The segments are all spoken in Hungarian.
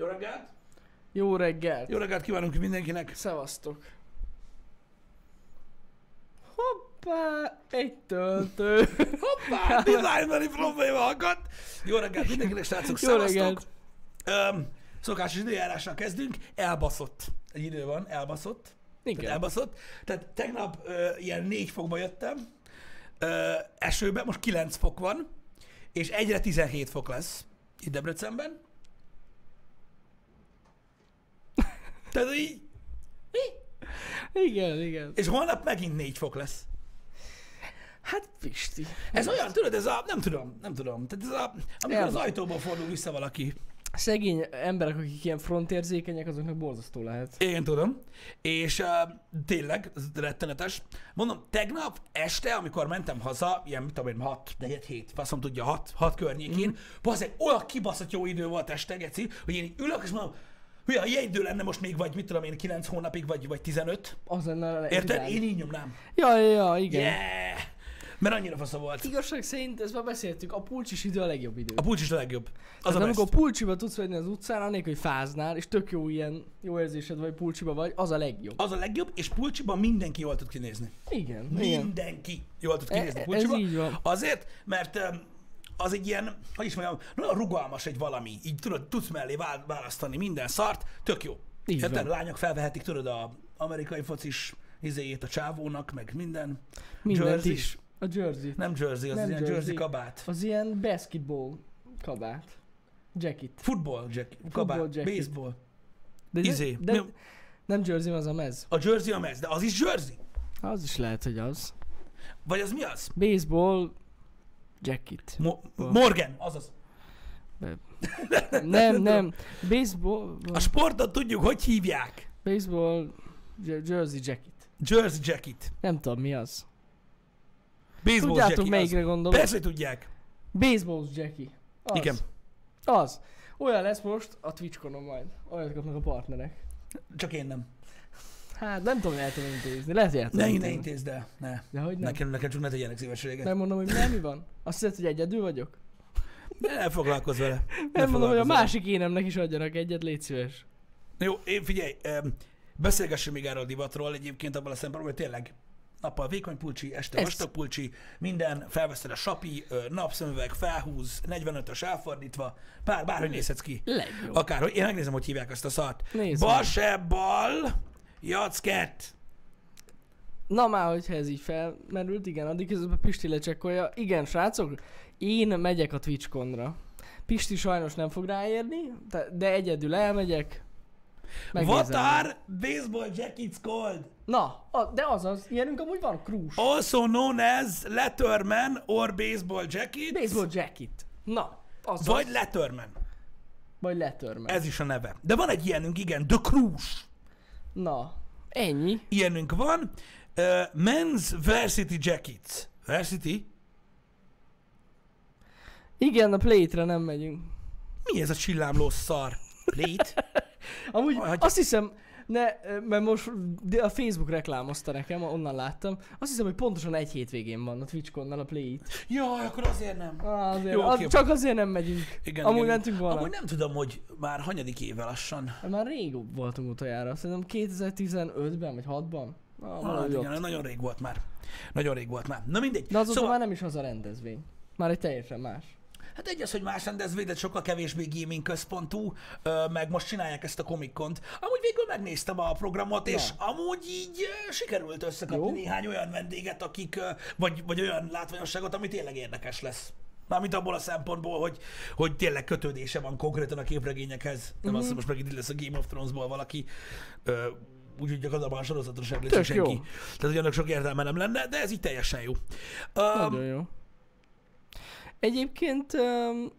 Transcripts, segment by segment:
Jó reggelt! Jó reggelt! Jó reggelt kívánunk mindenkinek! Szevasztok! Hoppá! Egy töltő! Hoppá! Designbeli probléma akadt! Jó reggelt mindenkinek, srácok! Szevasztok! Öm, szokásos időjárással kezdünk. Elbaszott. Egy idő van, elbaszott. Tehát Igen. elbaszott. Tehát tegnap ö, ilyen 4 fokba jöttem, ö, esőben, most 9 fok van, és egyre 17 fok lesz itt Debrecenben. Tehát így, Igen, igen. és holnap megint 4 fok lesz. Hát Pisti. Ez olyan, tudod, ez a, nem tudom, nem tudom. Tehát ez a, amikor az ajtóból fordul vissza valaki. Szegény emberek, akik ilyen frontérzékenyek, azoknak borzasztó lehet. Én tudom. És uh, tényleg, ez rettenetes. Mondom, tegnap este, amikor mentem haza, ilyen, mit tudom én, 6, 4, 7, faszom tudja, 6, 6 környékén, mm. bazdmeg, olyan kibaszott jó idő volt este, geci, hogy én ülök, és mondom, hülye, ha ilyen idő lenne most még, vagy mit tudom én, 9 hónapig, vagy, vagy 15, Az lenne a érted? Én így nyomnám. Ja, ja, igen. Yeah! Mert annyira fasza volt. Igazság szerint, ezt már beszéltük, a pulcsis idő a legjobb idő. A pulcs is a legjobb. Az Az a amikor pulcsiba tudsz venni az utcán, anélkül, hogy fáznál, és tök jó ilyen, jó érzésed vagy, pulcsiba vagy, az a legjobb. Az a legjobb, és pulcsiban mindenki jól tud kinézni. Igen, igen. Mindenki jól tud E- kinézni ez pulcsiba. így van. Azért, mert öm, az egy ilyen, hogy is mondjam, nagyon rugalmas egy valami. Így tudod, tudsz mellé vál- választani minden szart, tök jó. Így Érted? van. Lányok felvehetik, tudod, a amerikai focis izéjét a csávónak, meg minden. Mindent Jersey. is. A jersey. Nem jersey, az Nem ilyen jersey. jersey. kabát. Az ilyen basketball kabát. Jacket. Football jacket, kabát, jacket. baseball. De, Izé, de, mi- nem jersey, az a mez. A jersey a mez, de az is jersey? Az is lehet, hogy az. Vagy az mi az? Baseball jacket. Mo- Morgan, azaz. Nem, nem. Baseball, A sportot tudjuk, hogy hívják. baseball je- jersey jacket. Jersey jacket. Nem tudom mi az. Baseball Tudjátok jacket. melyikre az. gondolok? Persze, hogy tudják. Baseball jacket. Az. Igen. Az. Olyan lesz most a Twitch-konon majd. Olyat kapnak a partnerek. Csak én nem. Hát nem tudom, hogy el tudom intézni. Lehet, hogy el tudom Ne, ne intézd el. Ne. De hogy nem? Nekem, nekem csak ne tegyenek szívességet. Nem mondom, hogy nem mi van? Azt hiszed, hogy egyedül vagyok? Ne foglalkozz vele. Ne Nem mondom, hogy a másik énemnek is adjanak egyet, légy szíves. Jó, én figyelj, beszélgessünk még erről a divatról egyébként abban a szempontból, hogy tényleg nappal vékony pulcsi, este Ez- vastag pulcsi, minden, felveszed a sapi, napszemüveg, felhúz, 45-ös elfordítva, bár, bárhogy nézhetsz ki. Legjobb. Akár, én megnézem, hogy hívják ezt a szart. Nézd Bal meg. se bal, jackett. Na már, hogyha ez így felmerült, igen, addig közben Pisti lecsekkolja. Igen, srácok, én megyek a TwitchConra. Pisti sajnos nem fog ráérni, de- egyedül elmegyek. Megnézem. What are baseball jackets called? Na, a, de azaz, ilyenünk amúgy van, krús. Also known as letterman or baseball jacket. Baseball jacket. Na, azaz. Vagy letterman. Vagy letörme. Ez is a neve. De van egy ilyenünk, igen, The Cruise. Na, ennyi. Ilyenünk van. Uh, men's Varsity Jackets. Varsity? Igen, a plate nem megyünk. Mi ez a csillámló szar? Plate? Amúgy Hagyja. azt hiszem, ne, mert most a Facebook reklámozta nekem, onnan láttam. Azt hiszem, hogy pontosan egy hétvégén van a TwitchConnal a Play-it. Jaj, akkor azért nem. Ah, azért, Jó, az. Csak azért nem megyünk. Igen, Amúgy igen. mentünk volna. Amúgy nem tudom, hogy már hanyadik éve lassan. Hát Már rég voltunk utoljára, szerintem 2015-ben vagy 6-ban. Ah, Ah, igen, nagyon rég volt már. Nagyon rég volt már. Na mindegy. De azóta szóval, már nem is az a rendezvény. Már egy teljesen más. Hát egy az, hogy más rendezvény, de sokkal kevésbé gaming központú, meg most csinálják ezt a Comic-Cont. Amúgy végül megnéztem a programot, és Na. amúgy így sikerült összekapni Jó. néhány olyan vendéget, akik, vagy, vagy olyan látványosságot, ami tényleg érdekes lesz. Mármint abból a szempontból, hogy, hogy tényleg kötődése van konkrétan a képregényekhez. Nem azt, hogy most megint itt lesz a Game of Thrones-ból valaki, ö, úgyhogy gyakorlatilag a sorozaton sem lesz senki. jó. Tehát, hogy annak sok értelme nem lenne, de ez így teljesen jó. Um, Nagyon jó. Egyébként... Um,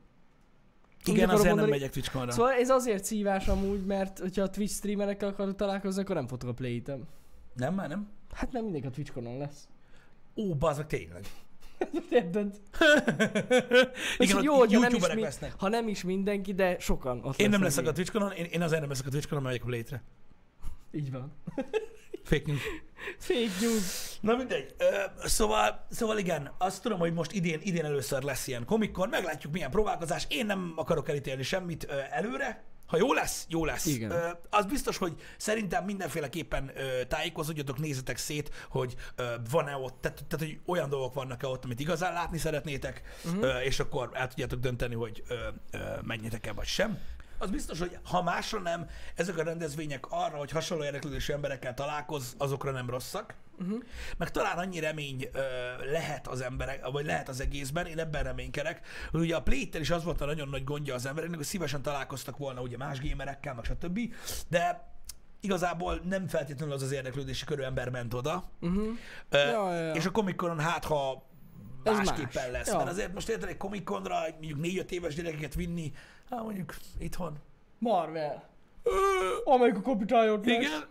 igen, azért nem megyek Twitch-konra. Szóval ez azért szívás amúgy, mert hogyha a Twitch streamerekkel akarok találkozni, akkor nem fotok a play -tem. Nem, már nem? Hát nem mindenki a Twitch-konon lesz. Ó, bazd meg, tényleg. Érted? Igen, jó, hogyha nem is, mi, lesznek. ha nem is mindenki, de sokan ott Én nem leszek a. Twitch-konon, én, én azért nem leszek a Twitch-konon, mert megyek a létre. Így van. Fake news. Fake news. Na mindegy. Szóval, szóval igen, azt tudom, hogy most idén, idén először lesz ilyen komikon, meglátjuk milyen próbálkozás. Én nem akarok elítélni semmit előre, Ha jó lesz, jó lesz. Igen. Ö, az biztos, hogy szerintem mindenféleképpen ö, tájékozódjatok, nézzetek szét, hogy ö, van-e ott, tehát, tehát hogy olyan dolgok vannak-e ott, amit igazán látni szeretnétek, uh-huh. ö, és akkor el tudjátok dönteni, hogy ö, ö, menjetek-e vagy sem. Az biztos, hogy ha másra nem, ezek a rendezvények arra, hogy hasonló érdeklődésű emberekkel találkoz, azokra nem rosszak. Uh-huh. Meg talán annyi remény ö, lehet az emberek, vagy lehet az egészben, én ebben reménykedek, hogy ugye a play is az volt a nagyon nagy gondja az embereknek, hogy szívesen találkoztak volna ugye más gamerekkel, meg stb. De igazából nem feltétlenül az az érdeklődési körű ember ment oda. Uh-huh. Ö, Ja, ja, ja. És a Comic-Conon hát, ha másképpen más. lesz. Ja. Mert azért most érted egy Comic-Conra mondjuk 4-5 éves gyerekeket vinni, hát mondjuk itthon. Marvel. Ö, Amelyik a kapitályot lesz. igen,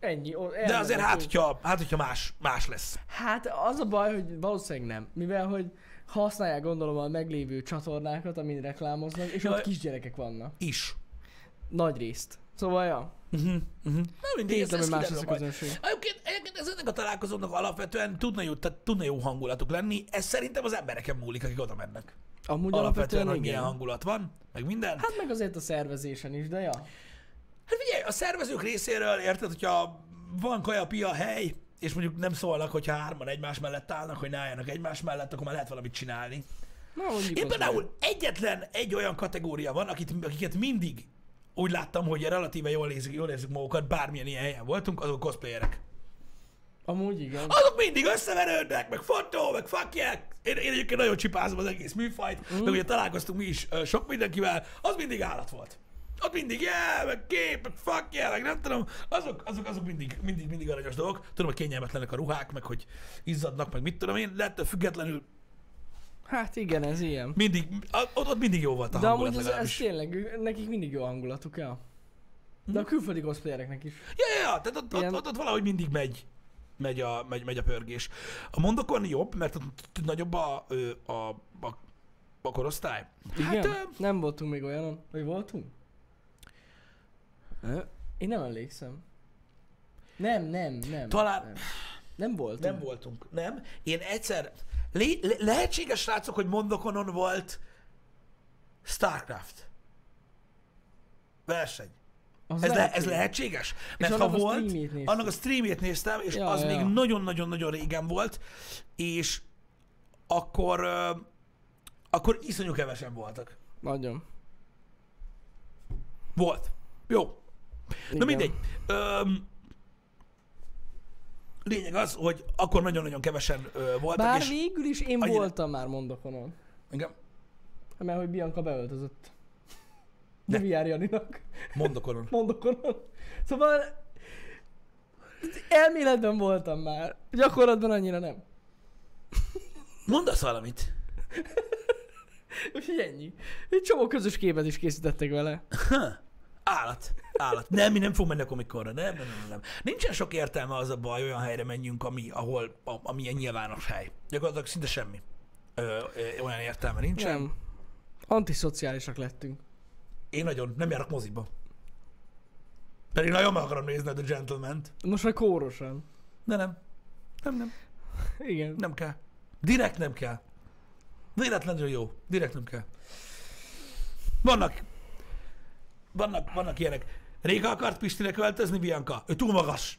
Ennyi. O, de azért hát, hogyha, hát, hogyha más, más lesz. Hát az a baj, hogy valószínűleg nem. Mivel, hogy használják gondolom a meglévő csatornákat, amin reklámoznak, és Jaj. ott kisgyerekek vannak. Is. Nagy részt. Szóval, ja. Uh-huh, uh-huh. Na mindegy, ez, Értem, ez hogy más lesz a közönség. Egyébként, egyébként ez ennek a találkozónak alapvetően tudna jó, tehát tudna jó hangulatuk lenni. Ez szerintem az embereken múlik, akik oda mennek. Amúgy Alapvetően, alapvetően hogy milyen hangulat van, meg minden. Hát meg azért a szervezésen is, de ja. Hát figyelj, a szervezők részéről érted, hogyha van kajapia hely, és mondjuk nem szólnak, hogyha hárman egymás mellett állnak, hogy ne álljanak egymás mellett, akkor már lehet valamit csinálni. Na, Én például egyetlen egy olyan kategória van, akit, akiket mindig úgy láttam, hogy relatíve jól érzik, jól érzik magukat, bármilyen ilyen helyen voltunk, azok cosplayerek. Amúgy igen. Azok mindig összeverődnek, meg fotó, meg fakják. Én, én egyébként nagyon csipázom az egész műfajt, mm. meg ugye találkoztunk mi is ö, sok mindenkivel, az mindig állat volt. Ott mindig, yeah, meg kép, meg fuck yeah, meg nem tudom, azok, azok, azok mindig, mindig, mindig aranyos dolgok. Tudom, hogy kényelmetlenek a ruhák, meg hogy izzadnak, meg mit tudom én, de ettől függetlenül Hát igen, ez ilyen. mindig, ott, ott mindig jó volt a De hangulat amúgy ez, ez legalábbis. tényleg, ő- nekik mindig jó hangulatuk, ja. De a külföldi cosplayereknek is. Ja, ja, ja, tehát ott, ott, Ilyen- ott, ott, valahogy mindig megy, megy a, megy, megy a pörgés. A mondokon jobb, mert ott nagyobb a, a, a, a korosztály. Igen? Hát, ö, Nem voltunk még olyanon. Vagy voltunk? Ö? Én nem emlékszem. Nem, nem, nem. Talán- Nem, nem voltunk. nem voltunk, nem. Én egyszer, le, le, lehetséges srácok, hogy mondokonon volt Starcraft. Verseny. Az Ez, le, lehet, ez hogy- lehetséges? Mert ha a volt, nézted. annak a streamjét néztem, és Ja, az ja. még nagyon-nagyon-nagyon régen volt, és akkor, ö, akkor iszonyú kevesen voltak. Nagyon. Volt. Jó. Na Igen. mindegy. Öm, lényeg az, hogy akkor nagyon-nagyon kevesen ö, voltak, Bár és... végül is én annyira- voltam már mondokonon. Igen. Mert hogy Bianca beöltözött. De. VR Janinak. Mondokonon. Mondokonon. Szóval elméletben voltam már. Gyakorlatban annyira nem. Mondasz valamit? Úgyhogy ennyi. Egy csomó közös képet is készítettek vele. Ha, állat. Állat. Nem, mi nem fogunk menni a komikonra. Nem, nem, nem, nem. Nincsen sok értelme az a baj, olyan helyre menjünk, ami, ahol, a, ami ilyen nyilvános hely. Gyakorlatilag szinte semmi. Ö, ö, olyan értelme nincsen. Nem. Antiszociálisak lettünk. Én nagyon nem járok moziba. Pedig nagyon meg akarom nézni a The Gentleman-t. Most már kórosan. De nem. Nem, nem. Igen. Nem kell. Direkt nem kell. Véletlenül jó. Direkt nem kell. Vannak, vannak, vannak ilyenek. Réka akart Pistire költözni, Bianca. Ő túl magas.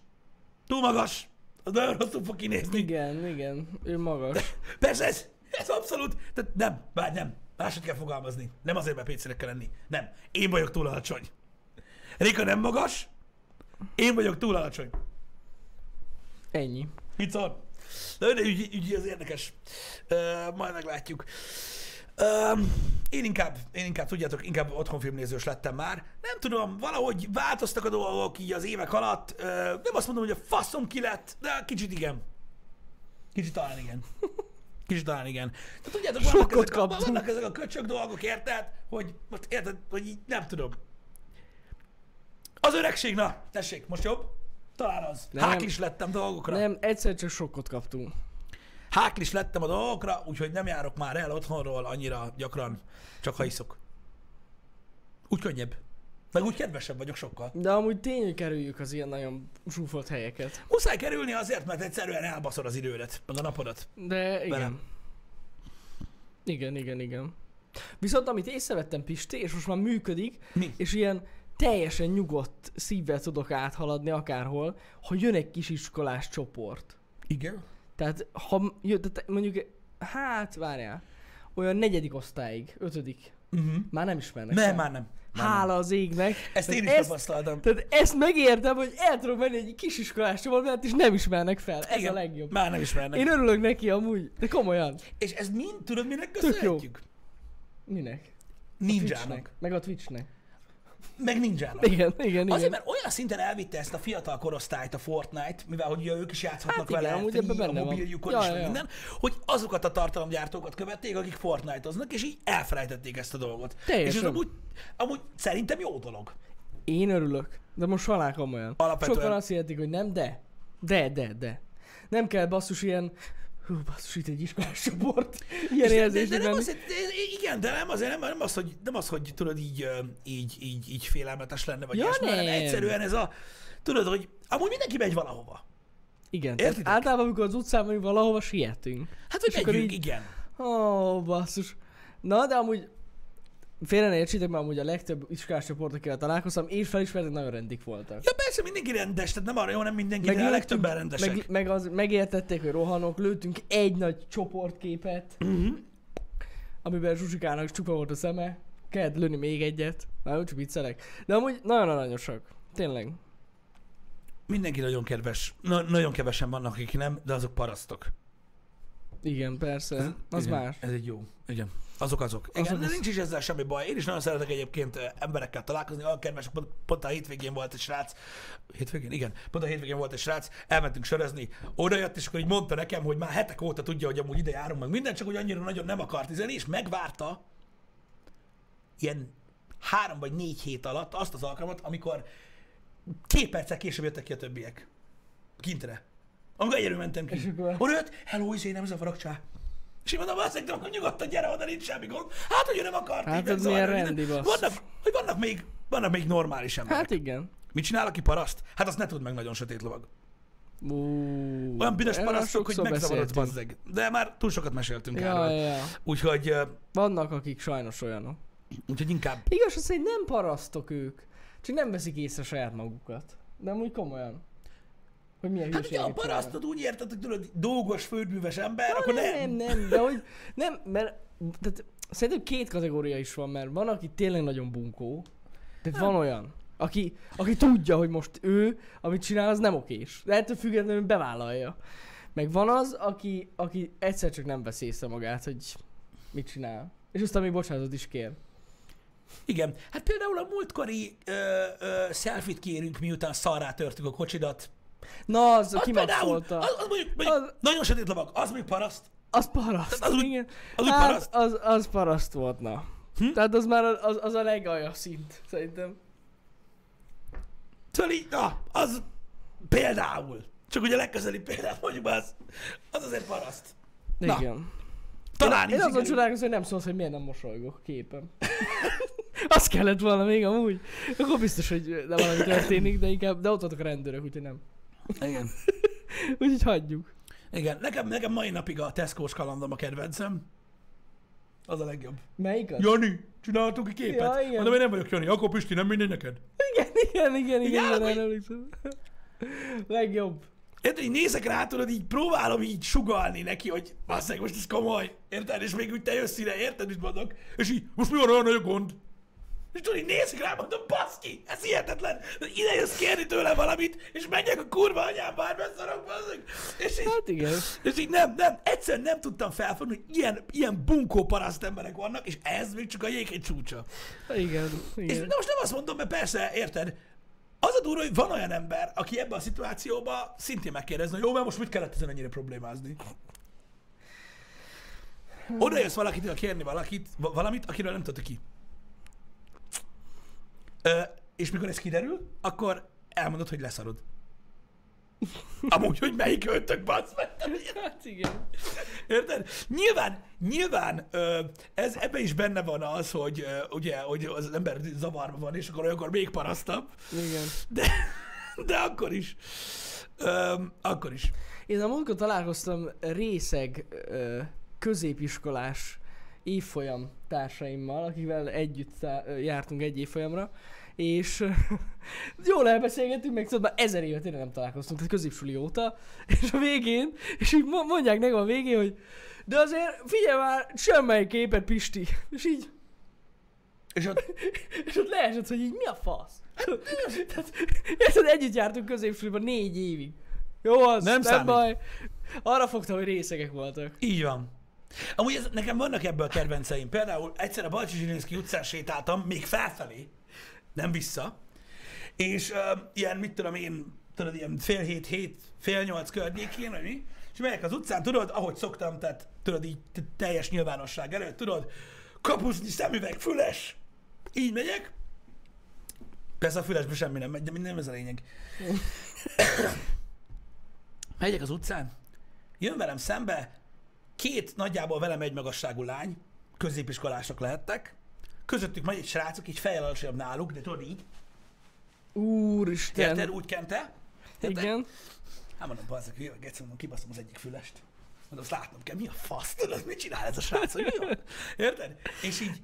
Túl magas. Az nagyon rosszul fog kinézni. Igen, igen. Ő magas. Persze ez, ez abszolút. Tehát nem, bár nem. Máshogy kell fogalmazni. Nem azért, mert pécének kell lenni. Nem. Én vagyok túl alacsony. Réka nem magas. Én vagyok túl alacsony. Ennyi. Mit szól? De de ügy, ügy az érdekes. Uh, majd meglátjuk. Uh, én inkább, én inkább, tudjátok, inkább otthonfilmnézős lettem már. Nem tudom, valahogy változtak a dolgok így az évek alatt. Nem azt mondom, hogy a faszom ki lett, de kicsit igen. Kicsit talán igen. Kicsit talán igen. De tudjátok, vannak Sokkot ezek, a, kaptunk. vannak ezek a köcsög dolgok, érted? Hogy most érted, hogy így nem tudom. Az öregség, na, tessék, most jobb? Talán az. Nem. Háklis lettem dolgokra. Nem, egyszer csak sokkot kaptunk. Háklis lettem a dolgokra, úgyhogy nem járok már el otthonról annyira gyakran, csak ha iszok. Úgy könnyebb. Meg úgy kedvesebb vagyok sokkal. De amúgy tény, hogy kerüljük az ilyen nagyon zsúfolt helyeket. Muszáj kerülni azért, mert egyszerűen elbaszol az idődet, meg a napodat. De igen. Velem. Igen, igen, igen. Viszont amit észrevettem Pisti, és most már működik, Mi? és ilyen teljesen nyugodt szívvel tudok áthaladni akárhol, ha jön egy kisiskolás csoport. Igen. Tehát ha tehát mondjuk, hát várjál, olyan negyedik osztályig, ötödik, Uh-huh. már nem ismernek. Nem, már nem. Már nem. Hála az égnek. Ezt én is ezt, tapasztaltam. tehát ezt megértem, hogy el tudom menni egy kisiskolás csoportba, és nem ismernek fel. Ez Igen. a legjobb. Már nem ismernek. Én örülök neki amúgy, de komolyan. És ez mind, tudod, minek Tök jó. köszönhetjük? Minek? Ninjának. Meg a Twitchnek. Meg ninjának. Igen, igen, Azért, igen. mert olyan szinten elvitte ezt a fiatal korosztályt a Fortnite, mivel hogy ugye ők is játszhatnak Hát igen, vele amúgy free, ebben benne a mobiljukon Ja, is, ja. minden, hogy azokat a tartalomgyártókat követték, akik Fortnite-oznak, és így elfelejtették ezt a dolgot. Teljesen. És ez amúgy, amúgy szerintem jó dolog. Én örülök. De most halál komolyan. Alapvetően. Sokan azt hihetik, hogy nem, de. De, de, de. Nem kell basszus ilyen... Hú, basszus, itt egy iskolás csoport. Ilyen de, de, de nem az, de, igen, de nem azért nem, nem az, hogy, nem az, hogy tudod így, így, így, így félelmetes lenne, vagy Ja, ilyesmi, hanem nem. egyszerűen ez a, tudod, hogy amúgy mindenki megy valahova. Igen, tehát Értitek? általában, amikor az utcán vagyunk, valahova sietünk. Hát, hogy megyünk, így- igen. Ó, basszus. Na, de amúgy félre ne értsétek, mert amúgy a legtöbb iskolás csoport, akivel találkoztam, és felismertek, nagyon rendik voltak. Ja persze, mindenki rendes, tehát nem arra jó, nem mindenki, de a legtöbben rendesek. meg, meg az, megértették, hogy rohanok, lőttünk egy nagy csoportképet, Uh-huh. amiben Zsuzsikának csupa volt a szeme. Kellett lőni még egyet. Már úgy viccelek. De amúgy nagyon aranyosak. Tényleg. Mindenki nagyon kedves. Na, nagyon kevesen vannak, akik nem, de azok parasztok. Igen, persze. Az igen, más. Ez egy jó. Igen. Azok azok. Igen, Azok de az- nincs is ezzel semmi baj. Én is nagyon szeretek egyébként emberekkel találkozni. Olyan kedves, pont, pont a hétvégén volt egy srác. Hétvégén? Igen. Pont a hétvégén volt egy srác. Elmentünk sörözni. Oda jött, és akkor így mondta nekem, hogy már hetek óta tudja, hogy amúgy ide járunk meg minden, csak hogy annyira nagyon nem akart izenni, és megvárta ilyen három vagy négy hét alatt azt az alkalmat, amikor két perccel később jöttek ki a többiek. Kintre. Amikor egyedül mentem ki. És akkor- Oda jött, hello, izé, nem zavarok csá. És én mondom, azt mondom, nyugodtan gyere oda, nincs semmi gond. Hát, hogy ő nem akart. Hát ez megzavarni, milyen rendi. Vannak, hogy vannak még, vannak még normális emberek. Hát igen. Mit csinál, aki paraszt? Hát azt ne tud meg nagyon sötét lovag. Ú, Olyan büdös parasztok, hogy megzavarodsz bazzeg. De már túl sokat meséltünk Ja, erről. ja. Úgyhogy, Vannak, akik sajnos olyanok. úgyhogy inkább Igaz, az, hogy nem parasztok ők. Csak nem veszik észre saját magukat. De amúgy komolyan. Hogy milyen Hát ugye a parasztot úgy érted, hogy tudod, dolgos, földműves ember, akkor nem, nem. nem, de hogy nem, mert tehát, szerintem két kategória is van, mert van, aki tényleg nagyon bunkó, tehát van olyan, aki, aki tudja, hogy most ő, amit csinál, az nem okés. De ettől függetlenül bevállalja. Meg van az, aki, aki egyszer csak nem vesz észre magát, hogy mit csinál. És aztán még bocsánatot is kér. Igen. Hát például a múltkori ö, ö, selfit kérünk, miután szarrá törtük a kocsidat. Na, az, Az az kimaxolta. az, az mondjuk, mondjuk Az- nagyon sötét lovag, az még paraszt. Az paraszt, Az úgy- igen. az úgy hát, paraszt? Az, az paraszt volt, na. Hm? Tehát az már az, az a legalja szint, szerintem. Szóval így, na, az például. Csak ugye a legközeli példát mondjuk az, az azért paraszt. Na, Igen. Talán én, én azon csodálkozom, hogy nem szólsz, hogy miért nem mosolygok a képen. Az kellett volna még amúgy. Akkor biztos, hogy nem valami történik, de inkább, de ott voltak a rendőrök, úgyhogy nem. Igen. Úgyhogy hagyjuk. Igen, nekem, nekem mai napig a Tesco-s kalandom a kedvencem. Az a legjobb. Melyiket? Jani, csináltunk egy képet? Ja, igen. Mondom, én nem vagyok Jani, akkor Pisti, nem mindegy neked. Igen, igen, igen, igen, Igen, igen, emlékszem. Legjobb. Érted, így nézek rá, tudod, így próbálom így sugalni neki, hogy basszeg, most ez komoly, érted? És még úgy te jössz ide, érted, mit mondok? És így, most mi van olyan nagy a gond? És így nézik rá, mondom, baszki, ez hihetetlen. Ide jössz kérni tőle valamit, és menjek a kurva anyám, bár beszarok, basszeg. És így, Hát igen. és így nem, nem, egyszerűen nem tudtam felfogni, hogy ilyen, ilyen bunkó paraszt emberek vannak, és ez még csak a jéghegy csúcsa. Igen, És igen. de most nem azt mondom, mert persze, érted, az a durva, hogy van olyan ember, aki ebben a szituációban szintén megkérdezne, jó, mert most mit kellett ezen ennyire problémázni? Oda jössz valakitől kérni valakit, va- valamit, akiről nem tudta ki. És mikor ez kiderül, akkor elmondod, hogy leszarod. Amúgy, hogy melyik öntök, bassz meg. Hát igen. Érted? Nyilván, nyilván ez, ebben is benne van az, hogy ugye, hogy az ember zavarban van, és akkor olyankor még parasztabb, Igen. de, de akkor is. Ö, akkor is. Én a múltkor találkoztam részeg ö, középiskolás évfolyam társaimmal, akivel együtt tá- jártunk egy évfolyamra, és jól elbeszélgettünk, meg szóval már ezer évet tényleg nem találkoztunk, tehát középsuli óta, és a végén, és így mo- mondják nekem a végén, hogy de azért figyelj már, semmelyik képet Pisti, és így, És ott, és ott leesett, hogy így mi a fasz? Tehát, érted, együtt jártunk középsuliban négy évig. Jó, az Nem nem, számít. baj. Arra fogtam, hogy részegek voltak. így van. Amúgy ez, nekem vannak ebből kedvenceim. Például egyszer a Balcsi Zsilinszki utcán sétáltam, még felfelé, nem vissza, és uh, ilyen, mit tudom én, tudod, ilyen fél hét, hét, fél nyolc környékén, vagy mi, és megyek az utcán, tudod, ahogy szoktam, tehát tudod, így teljes nyilvánosság előtt, tudod, kapuszni, szemüveg, füles, így megyek, Persze a fülesbe semmi nem megy, de nem ez a lényeg. Megyek az utcán, jön velem szembe két nagyjából velem egy magasságú lány, középiskolások lehettek, közöttük megy egy srácok, így fejjel alacsonyabb náluk, de tudod így, Úristen. érted, úgy kente. Érted? Igen. Hát mondom, bazzak, hülye, egyszer mondom, kibaszom az egyik fülest. Mondom, azt látnom kell, mi a fasz, tudod, mit csinál ez a srác, hogy mi van? Érted? És így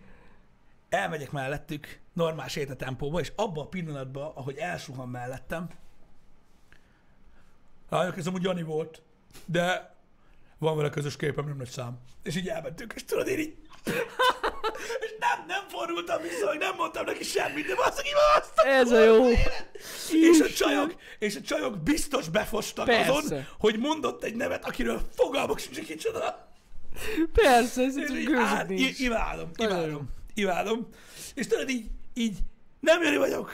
elmegyek mellettük, normál sétatempóba, és abban a pillanatban, ahogy elsuhan mellettem, lányok, ez amúgy Jani volt, de van vele közös képem, nem nagy szám. És így elmentünk, és tudod, én így... és nem, nem fordultam vissza, hogy nem mondtam neki semmit, de basszak, így azt Ez a jó. És a csajok, és a csajok biztos befostak Persze. azon, hogy mondott egy nevet, akiről fogalmuk sincs, hogy kicsoda. Persze, ez És így, gőzük á, nincs. imádom, imádom, imádom. És tudod, így, így nem Jani vagyok,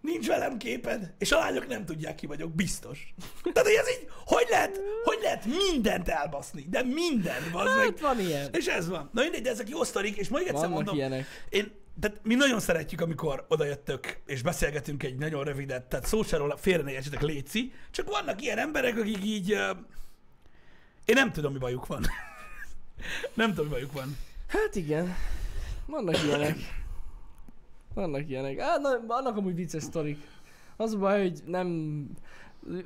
nincs velem képed, és a lányok nem tudják ki vagyok, biztos. Tehát, hogy ez így, hogy lehet, hogy lehet mindent elbaszni, de mindent, bazd meg. Hát van ilyen. És ez van. Na mindegy, de ezek jó sztorik, és még egyszer Vannak mondom, ilyenek. én, tehát mi nagyon szeretjük, amikor odajöttök, és beszélgetünk egy nagyon rövidet, tehát szó se róla, félre ne értsetek, léci, csak vannak ilyen emberek, akik így, uh, én nem tudom, mi bajuk van. nem tudom, mi bajuk van. Hát igen. Vannak ilyenek. Vannak ilyenek. Hát, na, vannak amúgy vicces sztorik. Az a baj, hogy nem,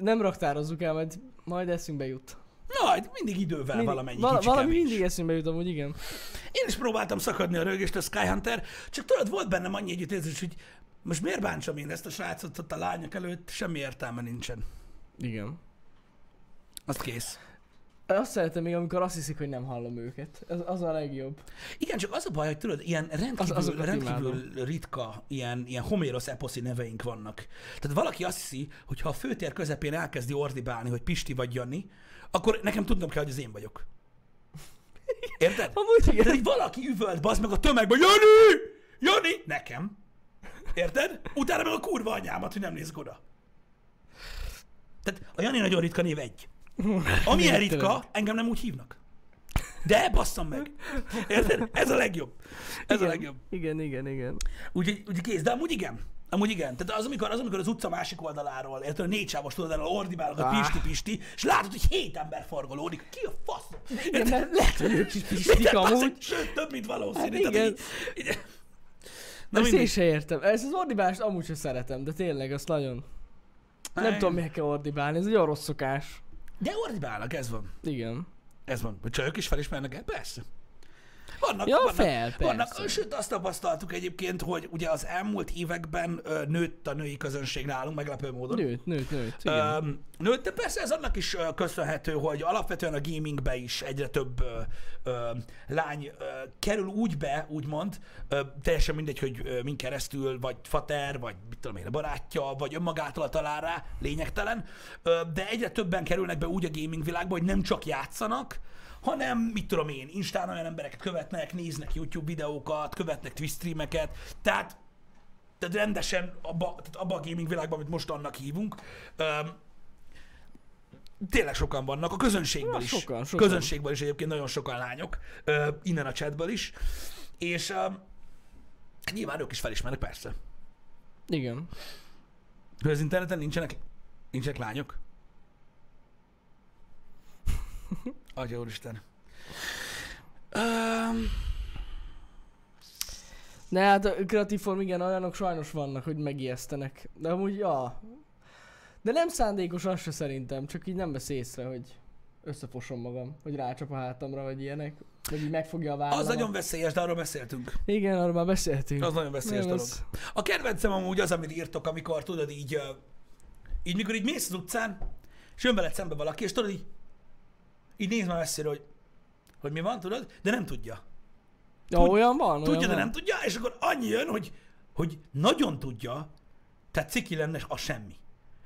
nem raktározzuk el, majd, majd eszünkbe jut. Na, hát mindig idővel Mindig- valamennyi vala- kicsi Valami mindig eszünkbe jut amúgy, igen. Én is próbáltam szakadni a rögést a Skyhunter, csak tudod, volt bennem annyi együttérzés, hogy most miért bántsam én ezt a srácot ott a lányok előtt, semmi értelme nincsen. Igen. Az kész. Azt szeretem még, amikor azt hiszik, hogy nem hallom őket. Az, az a legjobb. Igen, csak az a baj, hogy tudod, ilyen rendkívül, Az- rendkívül ritka, ilyen, ilyen homérosz eposzi neveink vannak. Tehát valaki azt hiszi, hogy ha a főtér közepén elkezdi ordibálni, hogy Pisti vagy Jani, akkor nekem tudnom kell, hogy az én vagyok. Érted? Amúgy igen. Tehát, hogy valaki üvölt, bazd meg a tömegben, Jani! Jani! Nekem. Érted? Utána meg a kurva anyámat, hogy nem nézek oda. Tehát a Jani nagyon ritka név egy. Amilyen ritka, engem nem úgy hívnak. De basszam meg. Érted? Ez a legjobb. Ez igen. a legjobb. Igen, igen, igen. Úgyhogy úgy kész, de amúgy igen. Amúgy igen. Tehát az, amikor az, amikor az utca másik oldaláról, érted, a négy sávos oldaláról ordibálok a Ah. Pisti Pisti, és látod, hogy hét ember forgolódik. Ki a fasz? Igen, mert lehet, hogy ők is pistik amúgy. Sőt, több, mint valószínű. Hát igen. így- így- Na Ezt én se értem. Ezt az ordibálást amúgy sem szeretem, de tényleg azt nagyon. Nem tudom, miért kell ordibálni, ez egy olyan rossz szokás. De ordibálnak, ez van. Igen. Ez van. Hogy csajok is felismernek el? Persze. Vannak, Ja, vannak, fel, vannak, persze. sőt azt tapasztaltuk egyébként, hogy ugye az elmúlt években ö, nőtt a női közönség nálunk meglepő módon. Nőtt, nőtt, nőtt. Igen. Öm, nőtt, de persze ez annak is ö, köszönhető, hogy alapvetően a gamingbe is egyre több ö, ö, lány ö, kerül úgy be, úgymond, ö, teljesen mindegy, hogy ö, min keresztül, vagy fater, vagy mit tudom én, a barátja, vagy önmagától talál rá, lényegtelen, ö, de egyre többen kerülnek be úgy a gaming világba, hogy nem csak játszanak, hanem, mit tudom én, Instán olyan embereket követnek, néznek YouTube videókat, követnek Twitch streameket, tehát tehát rendesen abba, tehát abba a gaming világban, amit most annak hívunk, öm, tényleg sokan vannak, a közönségből Na, is. sokan, sokan. Közönségből is egyébként nagyon sokan lányok, ö, innen a chatből is, és öm, nyilván ők is felismernek, persze. Igen. Hogy az interneten nincsenek, nincsenek lányok? Atya úristen. Um, De hát a kreatív form, igen, olyanok sajnos vannak, hogy megijesztenek. De amúgy, ja. De nem szándékos az se szerintem, csak így nem vesz észre, hogy összefosom magam, hogy rácsap a hátamra, vagy ilyenek. Vagy így megfogja a vállamat. Az nagyon veszélyes, de arról beszéltünk. Igen, arról már beszéltünk. Az nagyon veszélyes Nem, dolog. az- A kedvencem amúgy az, amit írtok, amikor tudod így, így mikor így mész az utcán, és jön veled szembe valaki, és tudod így, így néz már messzire, hogy, hogy mi van, tudod, de nem tudja. Ja, Tud- olyan van, olyan Tudja, de van. nem tudja, és akkor annyi jön, hogy, hogy nagyon tudja, tehát ciki lenne a semmi.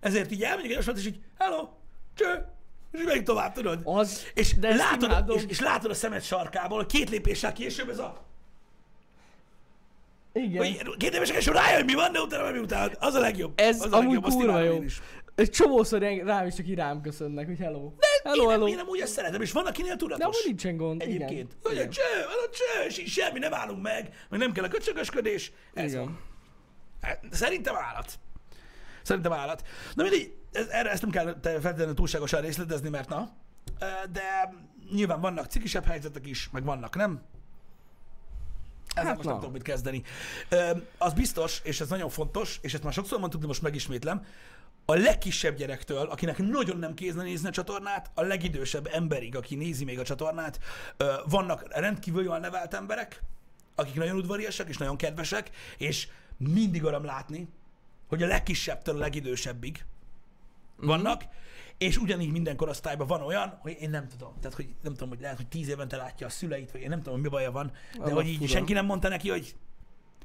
Ezért így elmegyek egy olyasmat, és így, hello, cső, és így tovább, tudod? Az, És de látod, imádom. és, és látod a szemed sarkából, hogy két lépéssel később ez a... Igen. Hogy két lépéssel később rájön, mi van, de utána meg utálod. Az a legjobb. Ez az a amúgy legjobb, kurva jó. Egy csomószor rám is csak így rám köszönnek, hogy hello. hello, én, hello. én amúgy ezt szeretem, és van, akinél tudatos. De amúgy nincsen gond. Egyébként. Igen. Hogy Igen. cső, a cső, és így semmi, nem állunk meg, meg nem kell a köcsögösködés. Ez Igen. van. Hát, Szerintem állat. Szerintem állat. Na mindegy, ez, erre ezt nem kell feltétlenül túlságosan részletezni, mert na. De nyilván vannak cikisebb helyzetek is, meg vannak nem. Ezzel Hát most nem na. tudok mit kezdeni. Az biztos, és ez nagyon fontos, és ezt már sokszor mondtuk, de most megismétlem, a legkisebb gyerektől, akinek nagyon nem kézne nézni a csatornát, a legidősebb emberig, aki nézi még a csatornát, vannak rendkívül jól nevelt emberek, akik nagyon udvariasak és nagyon kedvesek, és mindig öröm látni, hogy a legkisebbtől a legidősebbig vannak, és ugyanígy minden korosztályban van olyan, hogy én nem tudom. Tehát, hogy nem tudom, hogy lehet, hogy tíz évente látja a szüleit, vagy én nem tudom, hogy mi baja van, de hogy így senki nem mondta neki, hogy,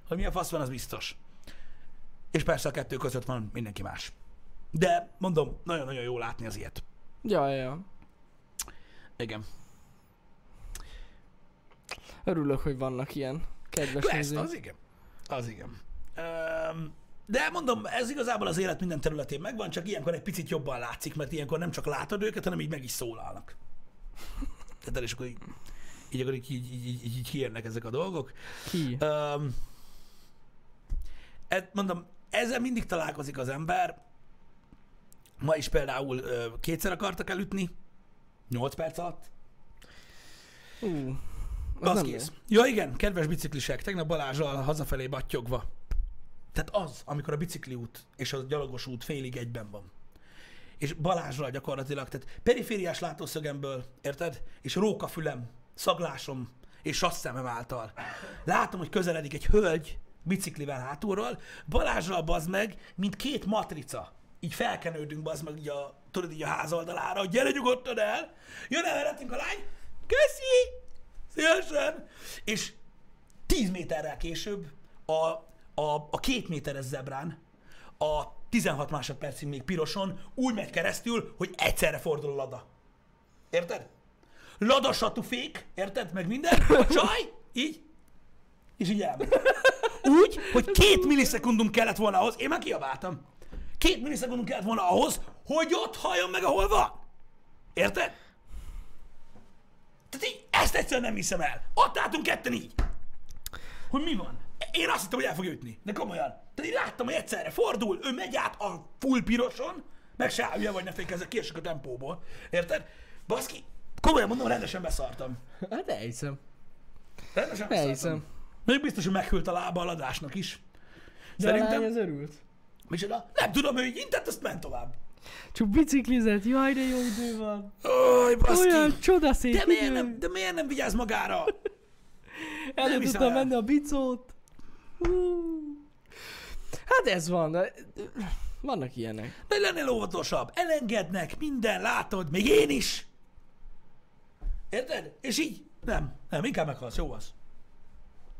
hogy mi a fasz van, az biztos. És persze a kettő között van mindenki más. De mondom, nagyon-nagyon jó látni az ilyet. Ja, ja. Igen. Örülök, hogy vannak ilyen kedves nézők. az igen. Az igen. Öm, de mondom, ez igazából az élet minden területén megvan, csak ilyenkor egy picit jobban látszik, mert ilyenkor nem csak látod őket, hanem így meg is szólalnak. Tehát és akkor így, így, akkor így, így, így, így, így hírnek ezek a dolgok. Ki? Öm, et, mondom, ezzel mindig találkozik az ember. Ma is például ö, kétszer akartak elütni, 8 perc alatt. Ú, Az, az kész. Ja igen, kedves biciklisek, tegnap Balázsral hazafelé battyogva. Tehát az, amikor a bicikliút és a gyalogos út félig egyben van. És Balázsral gyakorlatilag, tehát perifériás látószögemből, érted? És rókafülem, szaglásom és sasszemem által. Látom, hogy közeledik egy hölgy biciklivel hátulról, Balázsral bazd meg, mint két matrica. Így felkenődünk bazd meg így a, tudod, így a ház oldalára, hogy gyere nyugodtan el, jön el előttünk a lány, köszi, szívesen, és 10 méterrel később a, a, a két méteres zebrán a 16 másodpercig még piroson úgy megy keresztül, hogy egyszerre fordul a lada. Érted? Lada satufék, érted? Meg minden. A csaj, így, és így elmegy. Úgy, hogy két millisekundum kellett volna ahhoz, én már kiabáltam. Két millisekundum kellett volna ahhoz, hogy ott halljon meg, ahol van. Érted? Tehát így, ezt egyszerűen nem hiszem el. Ott álltunk ketten így. Hogy mi van? Én azt hittem, hogy el fog ütni. De komolyan. Tehát én láttam, hogy egyszerre fordul, ő megy át a full piroson, meg se állja, vagy ne fékezze, kiesik a tempóból. Érted? Baszki, komolyan mondom, rendesen beszartam. Hát elhiszem. Rendesen beszartam. Elhiszem. Még biztos, hogy meghűlt a lába a ladásnak is. De a lány Szerintem... az örült. Micsoda? Nem tudom, ő így intett, azt ment tovább. Csak biciklizett, jaj, de jó idő van. Ój, baszki. Olyan csodaszép De miért, idő. nem, de miért nem vigyáz magára? Hiszem tudtam el. menni a bicót. Hú. Hát ez van. Vannak ilyenek. De lennél óvatosabb. Elengednek, minden, látod, még én is. Érted? És így, nem, nem, inkább meghalsz, jó az.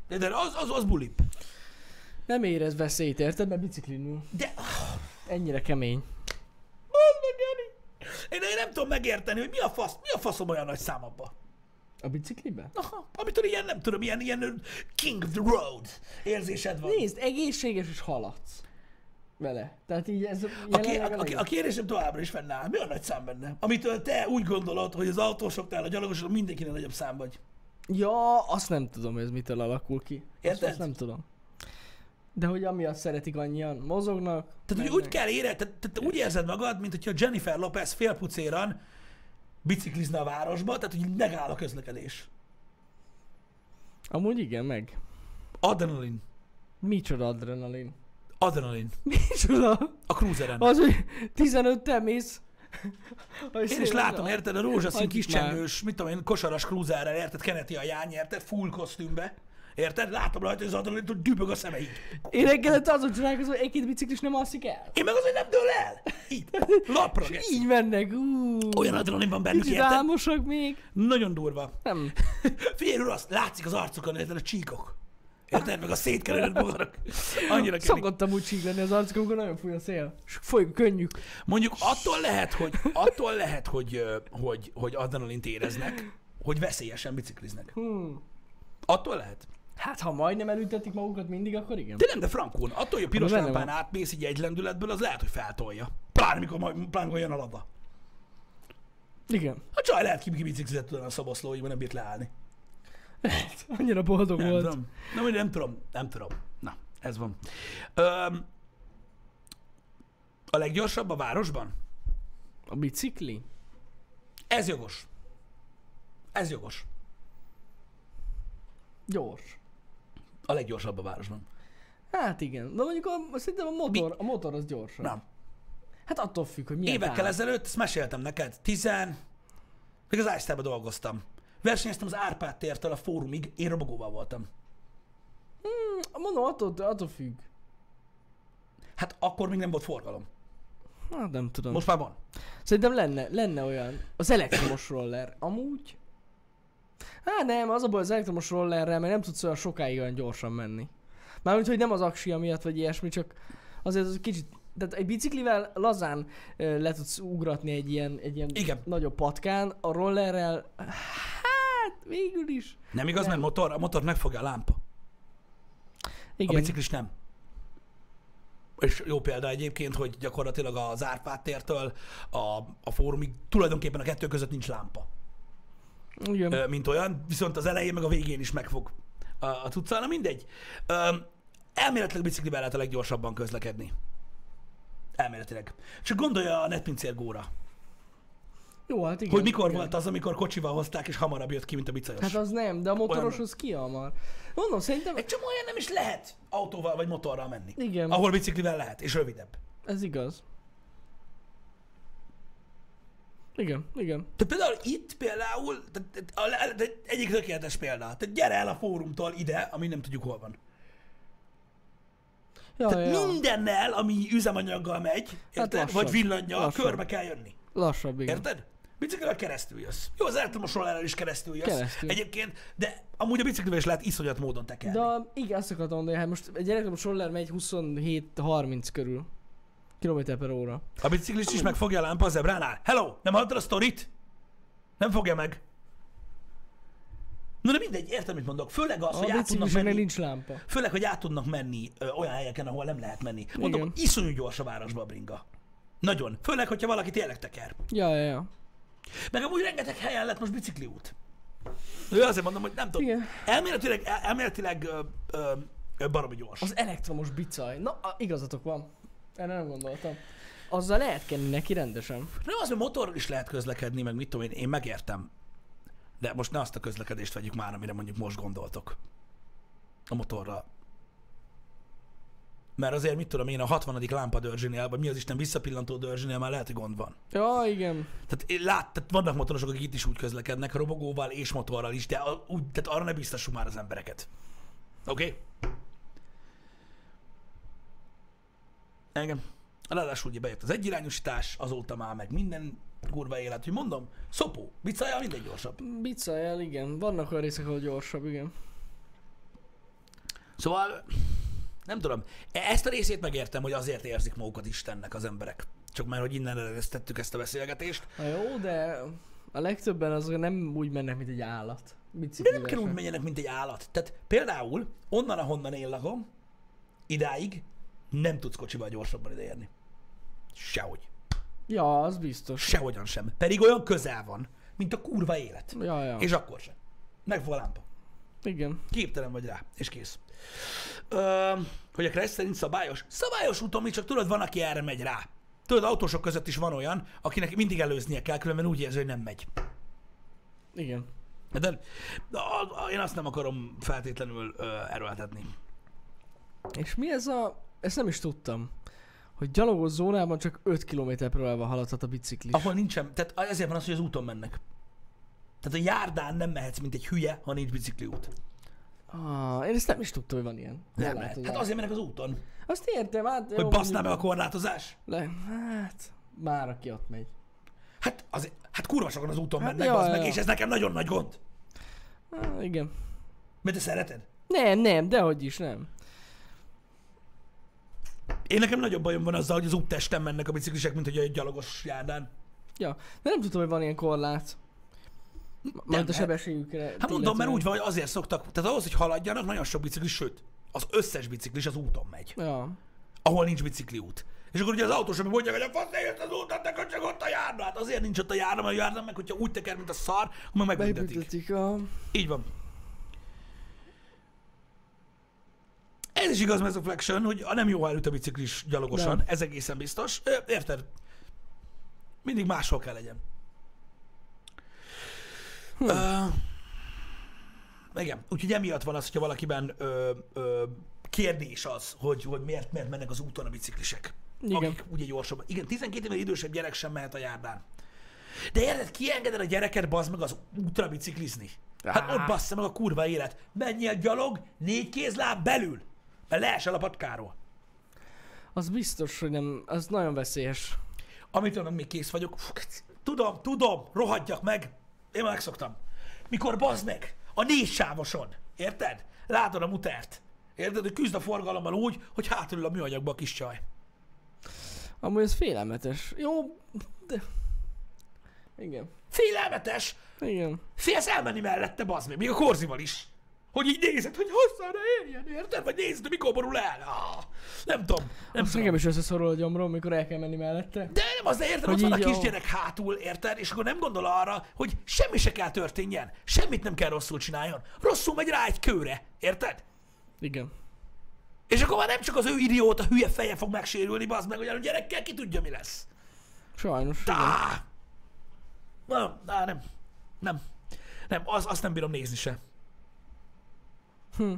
De az, az, az bulip. Nem érez veszélyt, érted? Mert biciklin ül. De, Ennyire kemény. mondd meg, Jani. Én, én nem tudom megérteni, hogy mi a fasz, mi a faszom olyan nagy szám abba. A bicikliben? Aha, amitől ilyen, nem tudom, ilyen, ilyen king of the road érzésed van. Nézd, egészséges és haladsz. Vele. Tehát így ez A, jelenleg ké- a a, a, kérésem továbbra is fennáll. Mi a nagy szám benne? Amitől te úgy gondolod, hogy az autósoknál, a gyalogosoknál mindenkinek nagyobb szám vagy. Ja, azt nem tudom, ez mitől alakul ki. Azt, Érted? azt nem tudom. De hogy amiatt szeretik annyian, mozognak. Tehát, hogy úgy kell ére, tehát, tehát úgy érzed magad, mint hogyha Jennifer Lopez félpucéran biciklizne a városba, tehát hogy megáll a közlekedés. Amúgy igen, meg. Adrenalin. Micsoda adrenalin. Adrenalin. Micsoda? A cruiseren. Az, hogy 15-tel mész Én is látom, érted, a rózsaszín Hagyjuk kiscsengős, mit tudom én, kosaras krúzerrel, érted, keneti a jány, érted, full kosztümbe. Érted? Látom rajta, hogy az adrenalin, dübög a szemeid. Én reggelente azon csodálkozom, hogy egy-két biciklis nem alszik el. Én meg az, hogy nem dől el. Így. Lapra. És így mennek. Ú, Olyan adrenalin van bennük, érted? álmosak még. Nagyon durva. Nem. Figyelj, úr, azt látszik az arcukon, érted, a csíkok. Érted? Meg a szétkerülött bogarak. Annyira kemény. Szokottam úgy csík lenni az arcuk, amikor nagyon fúj a szél. És folyik a könnyük. Mondjuk attól lehet, hogy, attól lehet, hogy, hogy, hogy adrenalint éreznek, hogy veszélyesen bicikliznek. Hmm. Attól lehet. Hát, ha majdnem elültetik magukat mindig, akkor igen. De nem, de frankón, attól, hogy a piros lámpán van. átmész így egy lendületből, az lehet, hogy feltolja. Pláne mikor, majd- pláne mikor jön a lada. Igen. A csaj lehet, ki biciklizett tudna a szoboszlóiban, nem bírt leállni. Annyira boldog Nem volt. tudom. Nem, nem tudom, nem tudom. Na, ez van. Öm, a leggyorsabb a városban? A bicikli? Ez jogos. Ez jogos. Gyors. A leggyorsabb a városban. Hát igen. De mondjuk a, szerintem a motor, a motor az gyorsabb. Nem. Hát attól függ, hogy milyen Évekkel táv. ezelőtt, ezt meséltem neked, tizen... Még az iStar-ba dolgoztam. Versenyeztem az Árpád tértől a fórumig, én robogóval voltam. Mondom, attól, attól függ. Hát akkor még nem volt forgalom. Hát nem tudom. Most már van. Szerintem lenne, lenne olyan. Az elektromos roller. Amúgy? Hát nem, az a baj az elektromos rollerrel, mert nem tudsz olyan sokáig olyan gyorsan menni. Mármint, hogy nem az aksia miatt, vagy ilyesmi, csak azért az kicsit... Tehát egy biciklivel lazán le tudsz ugratni egy ilyen, egy ilyen Igen. nagyobb patkán, a rollerrel, hát végül is. Nem igaz, Nem. mert motor, a motor megfogja a lámpa. A Igen. biciklis nem. És jó példa egyébként, hogy gyakorlatilag az Árpád tértől a, a fórumig tulajdonképpen a kettő között nincs lámpa, Igen. mint olyan, viszont az elején meg a végén is megfog a, a cucca, na mindegy. Elméletileg biciklivel lehet a leggyorsabban közlekedni. Elméletileg. Csak gondolja a netpincér góra, Jó, hát igen. hogy mikor igen. volt az, amikor kocsival hozták, és hamarabb jött ki, mint a bicajos. Hát az nem, de a motoros az kihamar. Mondom, szerintem Egy csomó olyan nem is lehet autóval vagy motorral menni. Igen. Ahol biciklivel lehet, és rövidebb. ez igaz. Igen, igen. De például itt például, de, de, a, de egyik tökéletes példa. Tehát gyere el a fórumtól ide, ami nem tudjuk hol van. Ja, Tehát ja. mindennel, ami üzemanyaggal megy, érted? lassabb. vagy villannyal, Lassabb. körbe kell jönni. Lassabb, igen. Érted? Biciklivel keresztül jössz. Jó, az elektromos rollerrel is keresztül jössz. Keresztül. Egyébként, de amúgy a biciklivel is lehet iszonyat módon tekerni. De a- igen, azt akartam mondani, hát most egy elektromos roller megy 27-30 körül. Kilométer per óra. A biciklis is megfogja a lámpa a zebránál. Hello, nem hallottad a sztorit? Nem fogja meg. Na de mindegy, értem, mit mondok. Főleg az, A hogy át tudnak menni. nincs lámpa. Főleg, hogy át tudnak menni ö, olyan helyeken, ahol nem lehet menni. Mondom, Igen. iszonyú gyors a városba a bringa. Nagyon. Főleg, hogyha valaki tényleg teker. Ja, ja, ja. Meg amúgy rengeteg helyen lett most bicikliút. Ő azért mondom, hogy nem tudom. Igen. Elméletileg, el- elméletileg ö, ö, ö, baromi gyors. Az elektromos bicaj. Na, igazatok van. Erre nem gondoltam. Azzal lehet kenni neki rendesen. Nem az, hogy motorral is lehet közlekedni, meg mit tudom én, én megértem. De most ne azt a közlekedést vegyük már, amire mondjuk most gondoltok. A motorral. Mert azért mit tudom én, a 60. lámpa dörzsénél, vagy mi az Isten visszapillantó dörzsénél már lehet, hogy gond van. Ja, igen. Tehát, én lát, tehát vannak motorosok, akik itt is úgy közlekednek, robogóval és motorral is, de a, úgy, tehát arra ne biztassuk már az embereket. Oké? Okay? Engem. Ráadásul ugye bejött az egyirányosítás, azóta már meg minden kurva élet, hogy mondom, szopó, bicajjal minden gyorsabb. Bicajjal, igen. Vannak olyan részek, ahol gyorsabb, igen. Szóval, nem tudom, e- ezt a részét megértem, hogy azért érzik magukat Istennek az emberek. Csak már, hogy innen eresztettük ezt a beszélgetést. Na jó, de a legtöbben azok nem úgy mennek, mint egy állat. De nem kell úgy menjenek, mint egy állat. Tehát például onnan, ahonnan én lakom, idáig nem tudsz kocsival gyorsabban ideérni. Sehogy. Ja, az biztos. Sehogyan sem. Pedig olyan közel van, mint a kurva élet. Ja, ja. És akkor sem. Megfog a lámpa. Igen. Képtelen vagy rá, és kész. Ö, hogy a Crash szerint szabályos? Szabályos úton, mi csak tudod, van, aki erre megy rá. Tudod, autósok között is van olyan, akinek mindig előznie kell, különben úgy érzi, hogy nem megy. Igen. De, de én azt nem akarom feltétlenül ö, erőltetni. És mi ez a... Ezt nem is tudtam. hogy gyalogos zónában csak 5 km per órával haladhat a biciklis. Ahol nincsen, tehát ezért van az, hogy az úton mennek. Tehát a járdán nem mehetsz, mint egy hülye, ha nincs bicikliút. Ah, én ezt nem is tudtam, hogy van ilyen. Nem lehet. Korlátozás. Hát azért mennek az úton, Azt értem, hát... hogy baszná meg a korlátozás. Le, hát, már aki ott megy. Hát, az, hát kurva sokan az úton Hát mennek, ja, az meg, és ez nekem nagyon nagy gond. Ah, igen. Mert te szereted? Nem, nem, dehogy is nem. Én nekem nagyobb bajom van azzal, hogy az úttesten mennek a biciklisek, mint hogy egy gyalogos járdán. Ja, de nem tudtam, hogy van ilyen korlát. Majd a lehet. sebességükre. Hát mondom, mert úgy van, hogy azért szoktak, tehát ahhoz, hogy haladjanak, nagyon sok biciklis, sőt, az összes biciklis az úton megy, Ja. ahol nincs bicikliút. És akkor ugye az autós, ami mondják, hogy a fasz ezt az útat, neked csak ott a járda. Hát azért nincs ott a járda, mert a járda meg, hogyha úgy teker, mint a szar, akkor meg megbüntetik. Így van. Ez is igaz, ez a flexion, hogy a nem jó, előtt a biciklis gyalogosan, Nem. ez egészen biztos. Érted? Mindig máshol kell legyen. Hm. Uh, igen, úgyhogy emiatt van az, hogyha valakiben ö, ö, kérdés az, hogy, hogy miért, miért mennek az úton a biciklisek. Igen. Akik ugye gyorsabban. Igen, 12 évvel idősebb gyerek sem mehet a járdán. De érted, kiengeded a gyereket, bazd meg az útra biciklizni? Hát ott bassza meg a kurva élet. Menjél gyalog, négy kézláb belül. Leesel a patkáról. Az biztos, hogy nem, az nagyon veszélyes. Amitől meg még kész vagyok. Fú, Tudom, tudom, rohadjak meg. Én már megszoktam. Mikor bazd meg, a négy sávoson, érted? Látod a mutert. Érted, hogy küzd a forgalommal úgy, hogy hátulül a műanyagba a kis csaj. Amúgy ez félelmetes. Jó, de... Igen. Félelmetes, Igen. félsz elmenni mellette, bazd meg, még a korzival is. Hogy így nézed, hogy hosszára érjen, érted? Vagy nézed, mikor borul el. Ah, nem tudom, nem Azt nekem is összeszorul a gyomrom, mikor el kell menni mellette. De nem az, érted, Hogy ott van a kisgyerek hátul, érted? És akkor nem gondol arra, hogy semmi se kell történjen. Semmit nem kell rosszul csináljon. Rosszul megy rá egy kőre, érted? Igen. És akkor már nem csak az ő idióta hülye feje fog megsérülni, bazd meg, hogy a gyerekkel ki tudja, mi lesz. Sajnos. Igen. Á! Na, na, nem. Nem. Nem, az, azt nem bírom nézni se. Hm.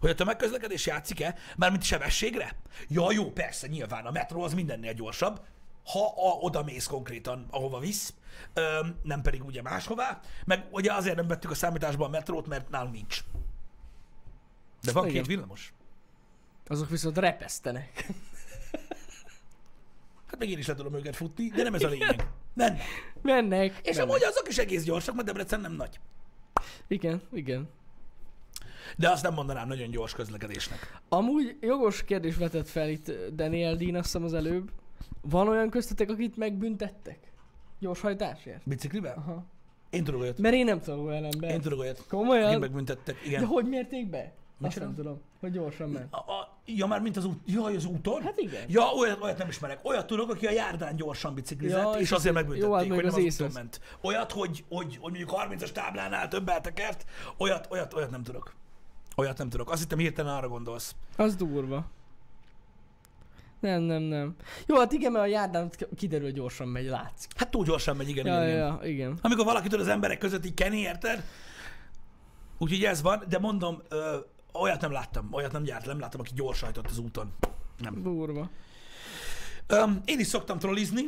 Hogy a tömegközlekedés játszik-e, mármint sebességre? Ja, jó, persze, nyilván a metró az mindennél gyorsabb, ha a, oda mész konkrétan, ahova visz, öm, nem pedig ugye máshová, meg ugye azért nem vettük a számításba a metrót, mert nálunk nincs. De van Igen. két villamos. Azok viszont repesztenek. Hát meg én is le tudom őket futni, de nem ez a lényeg. Nem. Mennek. És mennek. amúgy azok is egész gyorsak, mert Debrecen nem nagy. Igen, igen. De azt nem mondanám nagyon gyors közlekedésnek. Amúgy jogos kérdés vetett fel itt Daniel Dean, azt hiszem az előbb. Van olyan köztetek, akit megbüntettek? Gyorshajtásért? Biciklivel? Aha. Én tudok olyat. Mert én nem tudom olyan ember. Én tudok olyat. Komolyan? Akit megbüntettek. De Igen. hogy mérték be? Azt csinál? nem tudom, hogy gyorsan ment. A, a, ja, már mint az út. Jaj, az úton? Hát igen. Ja, olyat, olyat nem ismerek. Olyat tudok, aki a járdán gyorsan biciklizett, Ja, és, és azért az- megbüntették, jó, hát hogy nem az az úton ment. Olyat, hogy, hogy, hogy mondjuk 30-as táblánál több eltekert, olyat, olyat, olyat nem tudok. Olyat nem tudok. Azt hittem hirtelen arra gondolsz. Az durva. Nem, nem, nem. Jó, hát igen, mert a járdán kiderül, hogy gyorsan megy, látszik. Hát túl gyorsan megy, igen, Ja, igen, ja, igen. igen. Amikor valakitől az emberek között így keni, érted? Úgyhogy ez van, de mondom, ö, olyat nem láttam, olyat nem gyárt, nem láttam, aki gyorsan hajtott az úton. Nem. Durva. Öm, én is szoktam trollizni.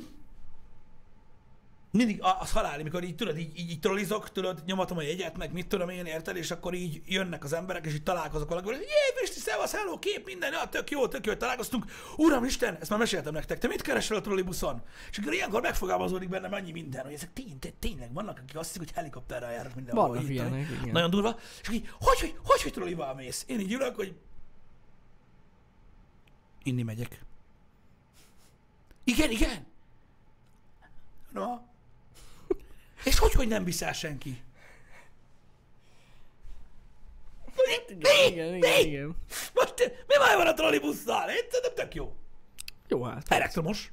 Mindig az halál, amikor így tudod, így, így, így trollizok, tudod, nyomatom a jegyet, meg mit tudom én, érted, és akkor így jönnek az emberek, és így találkozok valakivel, hogy jé, Pisti, szevasz, hello, kép, minden, ja, tök jó, tök jó, hogy találkoztunk. Uram Isten, ezt már meséltem nektek, te mit keresel a trollibuszon? És akkor ilyenkor megfogalmazódik bennem annyi minden, hogy ezek tény, tény, tényleg vannak, akik azt hiszik, hogy helikopterrel járnak mindenhol. Vannak így, ilyenek, igen. Nagyon durva. És így, hogy, hogy, hogy, hogy trollival mész? Én így ülök, hogy inni megyek. Igen, igen. Na. És hogy, hogy nem viszel senki? Mi? Mi? Igen, Mi? igen, igen. Most mi baj van a trollibusszal? Én szerintem tök jó. Jó hát. Elektromos.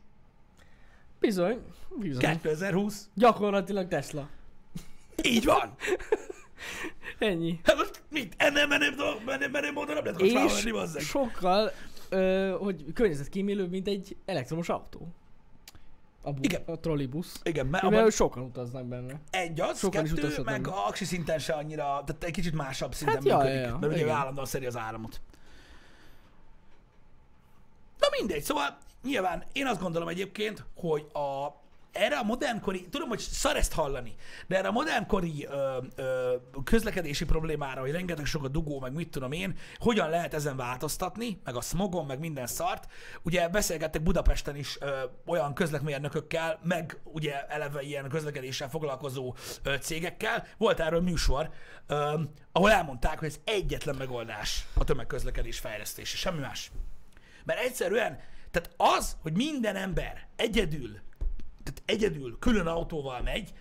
Bizony. Bizony. 2020. Gyakorlatilag Tesla. Így van. Ennyi. Hát most mit? Ennél menőbb, dolog- menőbb, menőbb módon nem lehet kocsmába menni, sokkal, ö, hogy környezetkímélőbb, mint egy elektromos autó. A, bu- Igen. a trollibusz. Igen, mert abban sokan utaznak benne. egy az, sokan is kettő, utazhatnak meg be. a aksi szinten se annyira, tehát egy kicsit másabb szinten Hát működik, ja, ja, mert ugye igen. állandóan szeri az áramot. Na mindegy, szóval nyilván én azt gondolom egyébként, hogy a, erre a modernkori, tudom, hogy szar ezt hallani, de erre a modernkori ö, ö, közlekedési problémára, hogy rengeteg sok a dugó, meg mit tudom én, hogyan lehet ezen változtatni, meg a smogon, meg minden szart. Ugye beszélgettek Budapesten is ö, olyan közlekmérnökökkel, meg ugye eleve ilyen közlekedéssel foglalkozó ö, cégekkel. Volt erről műsor, ö, ahol elmondták, hogy ez egyetlen megoldás a tömegközlekedés fejlesztése, semmi más. Mert egyszerűen, tehát az, hogy minden ember egyedül tehát egyedül, külön autóval megy,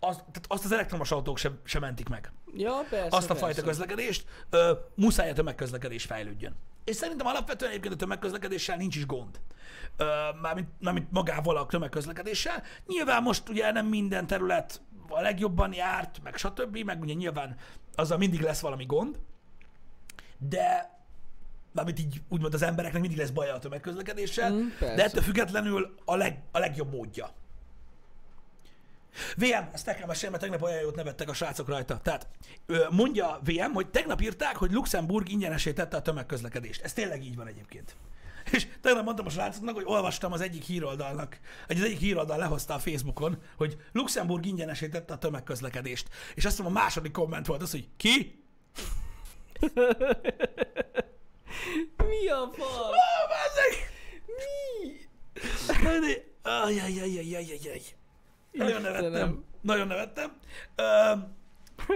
az, tehát azt az elektromos autók sem, sem mentik meg. Ja, persze, Azt a persze. fajta közlekedést, ö, muszáj a tömegközlekedés fejlődjön. És szerintem alapvetően egyébként a tömegközlekedéssel nincs is gond. Ö, mármint, mármint magával a tömegközlekedéssel. Nyilván most ugye nem minden terület a legjobban járt, meg stb., meg ugye nyilván azzal mindig lesz valami gond, de mármint így úgymond az embereknek mindig lesz baja a tömegközlekedéssel, Mm, de ettől függetlenül a, leg, a legjobb módja. VM, ezt nekem mesélj, mert tegnap olyan jót nevettek a srácok rajta. Tehát mondja VM, hogy tegnap írták, hogy Luxemburg ingyenesé tette a tömegközlekedést. Ez tényleg így van egyébként. És tegnap mondtam a srácoknak, hogy olvastam az egyik híroldalnak, hogy az egyik híroldal lehozta a Facebookon, hogy Luxemburg ingyenesé tette a tömegközlekedést. És azt mondom, a második komment volt az, hogy ki? Mi a fasz? Ah, bazzeg! Mi? Ajajajajajajaj. Nagyon nevettem. Nagyon nevettem.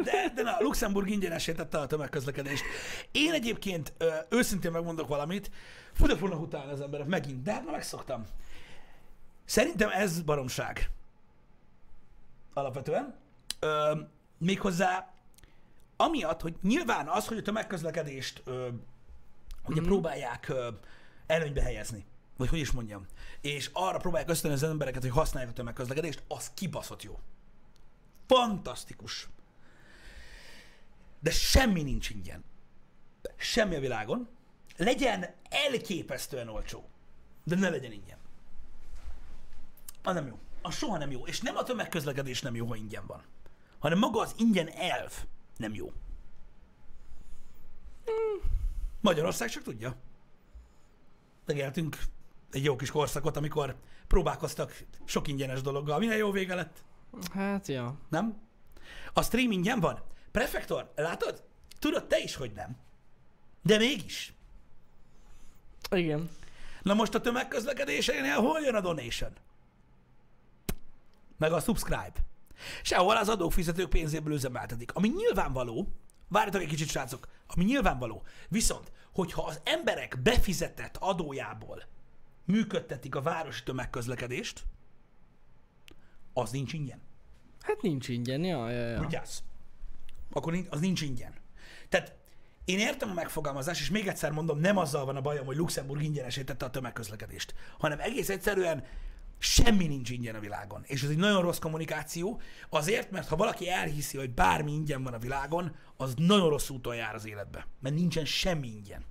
De, de na, Luxemburg ingyenesé tette a tömegközlekedést. Én egyébként ö, őszintén megmondok valamit, fura fognak utána az emberek megint, de hát már megszoktam. Szerintem ez baromság. Alapvetően. Ö, méghozzá amiatt, hogy nyilván az, hogy a tömegközlekedést ö, ugye Mhm. próbálják előnybe helyezni, vagy hogy is mondjam, és arra próbálják ösztönözni az embereket, hogy használják a tömegközlekedést, az kibaszott jó. Fantasztikus. De semmi nincs ingyen. Semmi a világon. Legyen elképesztően olcsó, de ne legyen ingyen. Az nem jó. Az soha nem jó. És nem a tömegközlekedés nem jó, ha ingyen van, hanem maga az ingyen elv nem jó. Magyarország csak tudja. Megéltünk egy jó kis korszakot, amikor próbálkoztak sok ingyenes dologgal. Milyen jó vége lett, Hát, ja. nem? A stream ingyen van. Prefektor, látod? Tudod te is, hogy nem. De mégis. Igen. Na most a tömegközlekedésénél hol jön a donation? Meg a subscribe. Sehol az adófizetők pénzéből üzemeltetik. Ami nyilvánvaló, várjatok egy kicsit, srácok, ami nyilvánvaló. Viszont, hogyha az emberek befizetett adójából működtetik a városi tömegközlekedést, az nincs ingyen. Hát nincs ingyen, ja, ja, ja. Vigyázz. Akkor az nincs ingyen. Tehát én értem a megfogalmazást, és még egyszer mondom, nem azzal van a bajom, hogy Luxemburg ingyenesítette a tömegközlekedést, hanem egész egyszerűen semmi nincs ingyen a világon. És ez egy nagyon rossz kommunikáció, azért, mert ha valaki elhiszi, hogy bármi ingyen van a világon, az nagyon rossz úton jár az életbe. Mert nincsen semmi ingyen.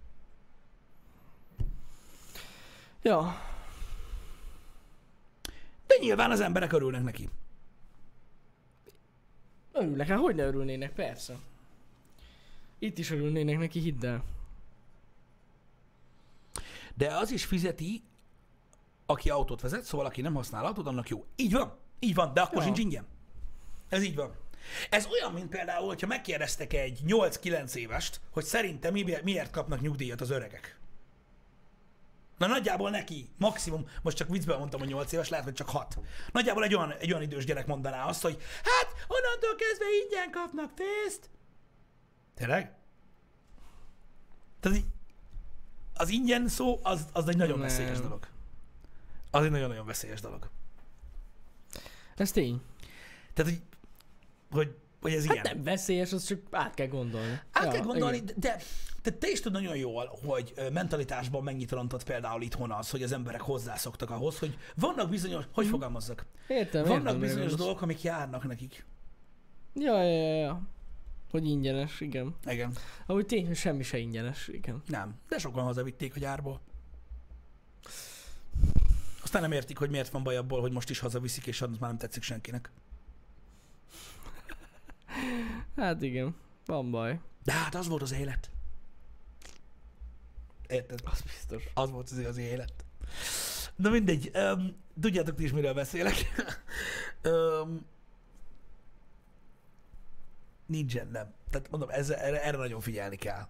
Ja, De nyilván az emberek örülnek neki. örülnek, hát hogy ne örülnének, persze. Itt is örülnének neki, hidd el. De az is fizeti, aki autót vezet, szóval aki nem használ autót, annak jó. Így van, így van, de akkor Ja. sincs ingyen. Ez így van. Ez olyan, mint például, hogyha megkérdeztek egy 8-9 évest, hogy szerintem mi, miért kapnak nyugdíjat az öregek. Na nagyjából neki maximum, most csak viccben mondtam, hogy 8 éves, lehet, hogy csak 6. Nagyjából egy olyan, egy olyan idős gyerek mondaná azt, hogy hát onnantól kezdve ingyen kapnak pénzt. Tényleg? Tehát az ingyen szó, az, az egy nagyon Nem. veszélyes dolog. Az egy nagyon-nagyon veszélyes dolog. Ez tény. Tehát, hogy, hogy, hogy ez Hát ilyen. nem veszélyes, azt csak át kell gondolni. Át kell gondolni, igen. de, de te is tudod nagyon jól, hogy mentalitásban mennyit rontott például itthon az, hogy az emberek hozzászoktak ahhoz, hogy vannak bizonyos, hogy fogalmazzak, Értem, vannak értem, bizonyos dolgok, amik járnak nekik. Ja, ja, ja, ja. Hogy ingyenes, igen. Igen. Ahogy tény, hogy semmi se ingyenes, igen. Nem, de sokan hazavitték a gyárból. Aztán nem értik, hogy miért van baj abból, hogy most is hazaviszik, és az már nem tetszik senkinek. Hát igen, van baj. De hát az volt az élet. Érted? Az biztos. Az volt az igazi élet. Na mindegy, um, tudjátok ti is, miről beszélek. um, nincsen, nem. Tehát mondom, ez, erre, erre nagyon figyelni kell.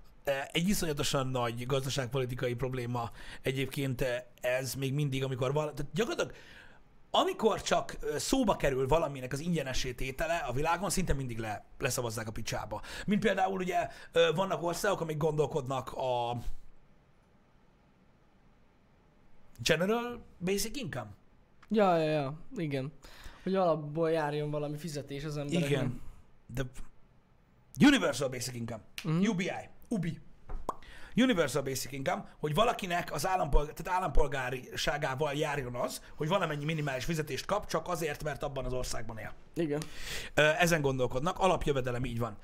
Egy iszonyatosan nagy gazdaságpolitikai probléma egyébként e, ez még mindig, amikor val- tehát gyakorlatilag amikor csak ö, szóba kerül valaminek az ingyenesé tétele a világon, szinte mindig le, leszavazzák a picsába. Mint például ugye ö, vannak országok, amik gondolkodnak a General Basic Income. Ja, ja, ja, igen. Hogy alapból járjon valami fizetés az embereknek. Igen. The Universal Basic Income. Mhm. UBI. UBI. Universal Basic Income, hogy valakinek az állampolgár, tehát állampolgáriságával járjon az, hogy valamennyi minimális fizetést kap, csak azért, mert abban az országban él. Igen. Ezen gondolkodnak, alapjövedelem így van.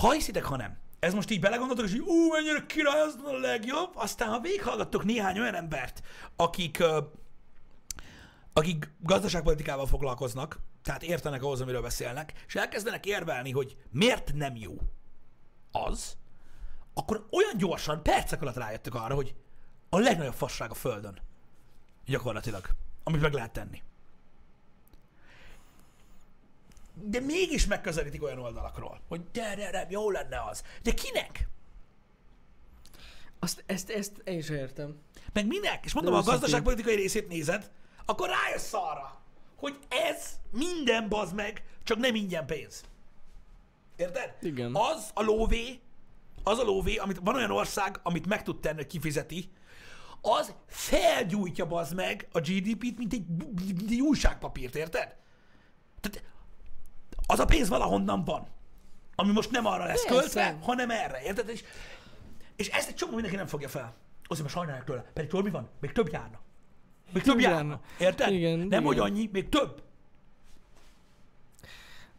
Ha hiszitek, ha nem. Ez most így belegondoltok, és így, ú, mennyire király, az a legjobb. Aztán, ha végighallgattok néhány olyan embert, akik, akik gazdaságpolitikával foglalkoznak, tehát értenek ahhoz, amiről beszélnek, és elkezdenek érvelni, hogy miért nem jó az, akkor olyan gyorsan, percek alatt rájöttek arra, hogy a legnagyobb fasság a Földön. Gyakorlatilag. Amit meg lehet tenni. De mégis megközelítik olyan oldalakról, hogy de, de, de, jó lenne az. De kinek? Azt, ezt, ezt én is értem. Meg minek? És mondom, ha a gazdaságpolitikai részét nézed, akkor rájössz arra, hogy ez minden bazd meg, csak nem ingyen pénz. Érted? Igen. Az a lóvé, az a lóvé, amit van olyan ország, amit meg tud tenni, hogy kifizeti, az felgyújtja bazd meg a GDP-t, mint egy, egy újságpapírt, érted? Tehát az a pénz valahonnan van, ami most nem arra lesz költve, hanem erre, érted? És, és ezt egy csomó mindenki nem fogja fel. Azért mert sajnálják tőle. Pedig tudod, mi van? Még több járna. Még több Igen. járna. Érted? Igen, nem, igen. hogy annyi, még több.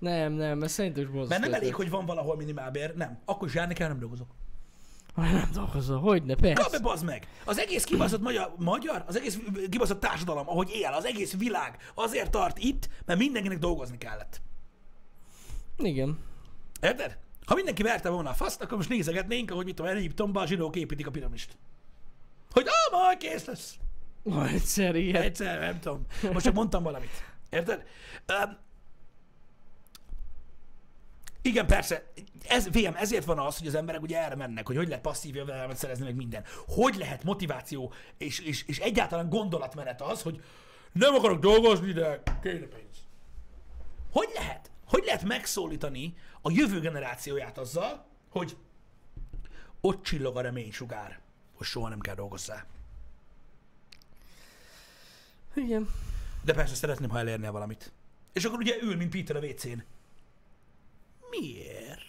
Nem, nem, ez szerintem is Mert borzasztó. nem elég, hogy van valahol minimálbér. Nem. Akkor is járni kell, nem dolgozok. Nem dolgozol, hogyne, persze. Kap be, bazd meg! Az egész kibaszott magyar, magyar, az egész kibaszott társadalom, ahogy él, az egész világ azért tart itt, mert mindenkinek dolgozni kellett. Igen. Érted? Ha mindenki verte volna a faszt, akkor most nézegetnénk, ahogy mit tudom, Egyiptomban a zsidók építik a piramist. Hogy ah, majd kész lesz. Egyszer, igen. Egyszer, nem tudom. Most csak mondtam valamit. Érted? Um, igen, persze, ez, VM, ezért van az, hogy az emberek ugye erre mennek, hogy hogy lehet passzív jövedelmet szerezni, meg minden. Hogy lehet motiváció és, és, és egyáltalán gondolatmenet az, hogy nem akarok dolgozni, de kéne pénz. Hogy lehet? Hogy lehet megszólítani a jövő generációját azzal, hogy ott csillog a reménysugár, hogy soha nem kell dolgozzál. Igen. De persze szeretném, ha elérnél valamit. És akkor ugye ül, mint Peter a WC-n. Miért?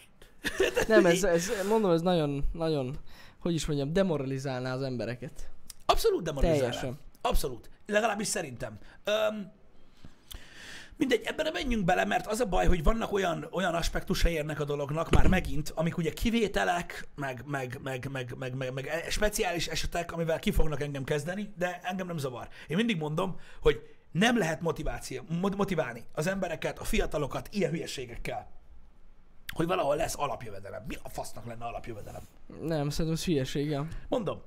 Nem, ez, ez, mondom, ez nagyon, nagyon, hogy is mondjam, demoralizálná az embereket. Abszolút demoralizálná. Teljesen. Abszolút. Legalábbis szerintem. Öm, mindegy, ebben menjünk bele, mert az a baj, hogy vannak olyan, olyan aspektusai ennek a dolognak már megint, amik ugye kivételek, meg, meg, meg, meg, meg, meg, meg speciális esetek, amivel ki fognak engem kezdeni, de engem nem zavar. Én mindig mondom, hogy nem lehet motiváció, mot- motiválni az embereket, a fiatalokat ilyen hülyeségekkel. Hogy valahol lesz alapjövedelem. Mi a fasznak lenne alapjövedelem? Nem, szerintem ez hülyeség, ja. Mondom,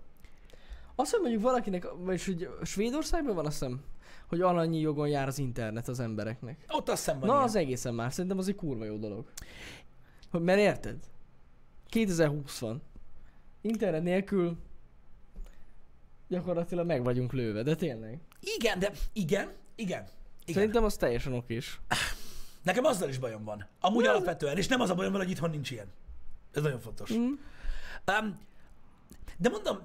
Azt hogy mondjuk valakinek, vagyis hogy Svédországban van azt hiszem, hogy alanyi jogon jár az internet az embereknek. ott azt hiszem van Na, ilyen. az egészen már. Szerintem az egy kurva jó dolog. Hogy, mert érted? 2020 van. Internet nélkül gyakorlatilag meg vagyunk lőve, de tényleg. Igen, de igen, igen. igen. Szerintem az teljesen okés. Nekem azzal is bajom van. Amúgy Ja. alapvetően, és nem az a bajom van, hogy itthon nincs ilyen. Ez nagyon fontos. Mm. Um, de mondom,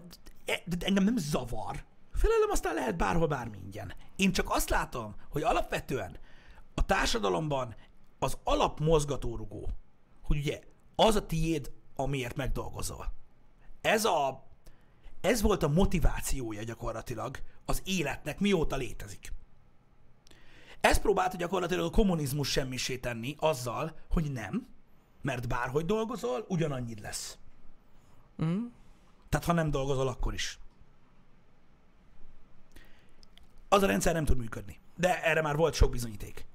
e- de engem nem zavar. Felelem aztán lehet bárhol, bármi ingyen. Én csak azt látom, hogy alapvetően a társadalomban az alap mozgatórugó, hogy ugye az a tiéd, amiért megdolgozol. Ez a ez volt a motivációja gyakorlatilag az életnek, mióta létezik. Ezt próbálta gyakorlatilag a kommunizmus semmisé tenni azzal, hogy nem, mert bárhogy dolgozol, ugyanannyit lesz. Mm. Tehát ha nem dolgozol, akkor is. Az a rendszer nem tud működni. De erre már volt sok bizonyíték.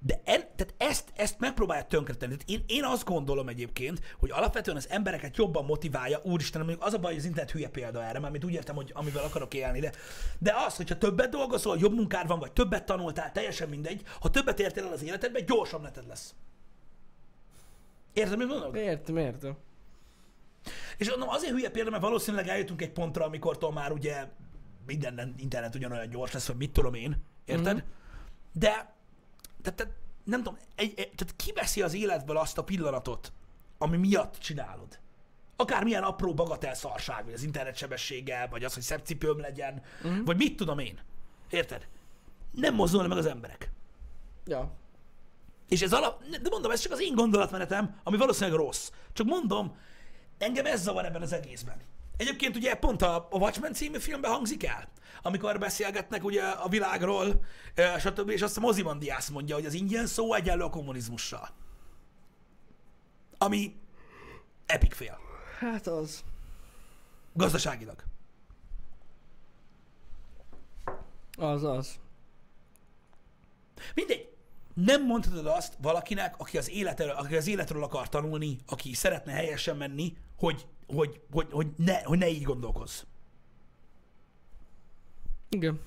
De en, tehát ezt, ezt megpróbálja tönkretenni. Tehát én, én azt gondolom egyébként, hogy alapvetően az embereket jobban motiválja, úristen, mondjuk az a baj, hogy az internet hülye példa erre, mert úgy értem, hogy amivel akarok élni, de, de az, hogyha többet dolgozol, jobb munkád van, vagy többet tanultál, teljesen mindegy, ha többet értél el az életedben, gyorsabb neted lesz. Érted, mit mondok? Értem, értem. És mondom, azért hülye példa, mert valószínűleg eljutunk egy pontra, amikor már ugye minden internet ugyanolyan gyors lesz, vagy mit tudom én, érted? Mm-hmm. De, tehát, tehát nem tudom, egy, egy, tehát kiveszi az életből azt a pillanatot, ami miatt csinálod. Akármilyen apró bagatel szarság, vagy az internet sebessége, vagy az, hogy szebb cipőm legyen, mm-hmm. vagy mit tudom én. Érted? Nem mozdulnak meg az emberek. Ja. És ez alap, de mondom, ez csak az én gondolatmenetem, ami valószínűleg rossz. Csak mondom, engem ez zavar ebben az egészben. Egyébként ugye pont a, a Watchmen című filmben hangzik el, amikor beszélgetnek ugye a világról, stb. És azt a Mozimandiász mondja, hogy az ingyen szó egyenlő a kommunizmussal. Ami epic fél. Hát az. Gazdaságilag. Az az. Mindegy. Nem mondhatod azt valakinek, aki az, életről, aki az életről akar tanulni, aki szeretne helyesen menni, hogy, hogy, hogy, hogy, ne, hogy ne így gondolkozz. Igen.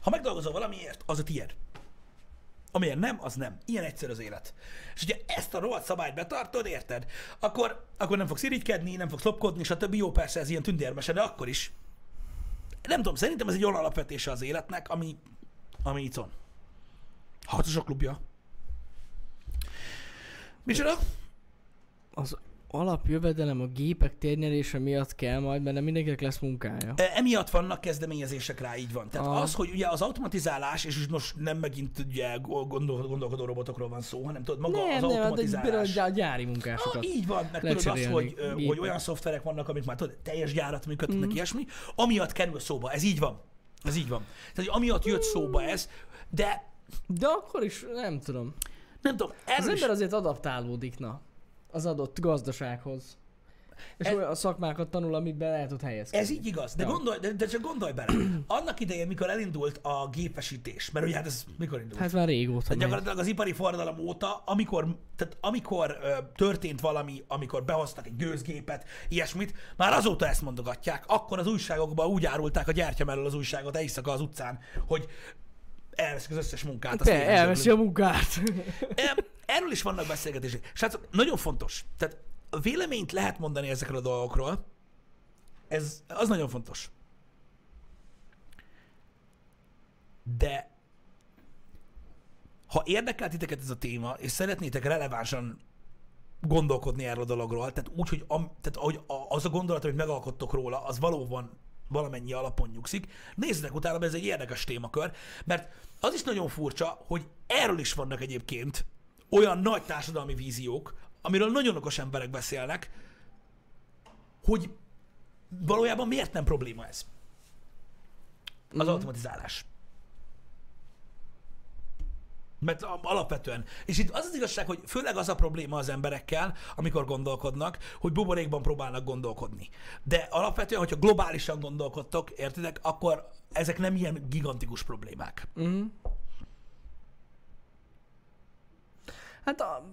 Ha megdolgozol valamiért, az a tiéd. Amiért nem, az nem. Ilyen egyszer az élet. És ugye ezt a rohadt szabályt betartod, érted? Akkor, akkor nem fogsz irigykedni, nem fogsz lopkodni, stb. Jó, persze ez ilyen tündérmese, de akkor is. Nem tudom, szerintem ez egy olyan alapvetése az életnek, ami, ami itt van. Harcosok klubja. Micsoda? Az alapjövedelem a gépek térnyelése miatt kell majd, mert nem mindenkinek lesz munkája. E, emiatt vannak kezdeményezések rá, így van. Tehát Aha. az, hogy ugye az automatizálás, és most nem megint ugye gondol, gondolkodó robotokról van szó, hanem tudod, maga nem, az nem, de automatizálás. például a gyári Ah, munkásokat. így van, meg tudod azt, hogy, ö, hogy olyan szoftverek vannak, amik már tudod, teljes gyárat működtetnek, Mhm. mm. ilyesmi, amiatt kerül szóba. Ez így van. Ez így van. Tehát, hogy amiatt jött szóba ez, de De akkor is, nem tudom. nem tudom, Az erről is, ember azért adaptálódik, na, az adott gazdasághoz. És Ez- olyan szakmákat tanul, amiben el tud helyezkedni. ez így igaz, de, Ja. gondolj, de, de csak gondolj bele. Annak idején, mikor elindult a gépesítés, mert ugye hát ez mikor indult? Hát már régóta Tehát gyakorlatilag az ipari forradalom óta, amikor, tehát amikor ö, történt valami, amikor behoztak egy gőzgépet, ilyesmit, már azóta ezt mondogatják. Akkor az újságokban úgy árulták a gyertya mellől az újságot éjszaka az utcán, hogy elveszik az összes munkát. azt Te, elveszi a munkát. Erről is vannak beszélgetések. Srácok, nagyon fontos. Tehát a véleményt lehet mondani ezekről a dolgokról. Ez, az nagyon fontos. De ha érdekel titeket ez a téma, és szeretnétek relevánsan gondolkodni erről a dologról, tehát úgy, hogy, am, tehát, hogy az a gondolat, amit megalkottok róla, az valóban valamennyi alapon nyugszik, nézzetek utána, mert ez egy érdekes témakör, mert az is nagyon furcsa, hogy erről is vannak egyébként olyan nagy társadalmi víziók, amiről nagyon okos emberek beszélnek, hogy valójában miért nem probléma ez? Az automatizálás. Mert alapvetően. És itt az az igazság, hogy főleg az a probléma az emberekkel, amikor gondolkodnak, hogy buborékban próbálnak gondolkodni. De alapvetően, hogyha globálisan gondolkodtok, értitek, akkor ezek nem ilyen gigantikus problémák. Mhm. Hát a...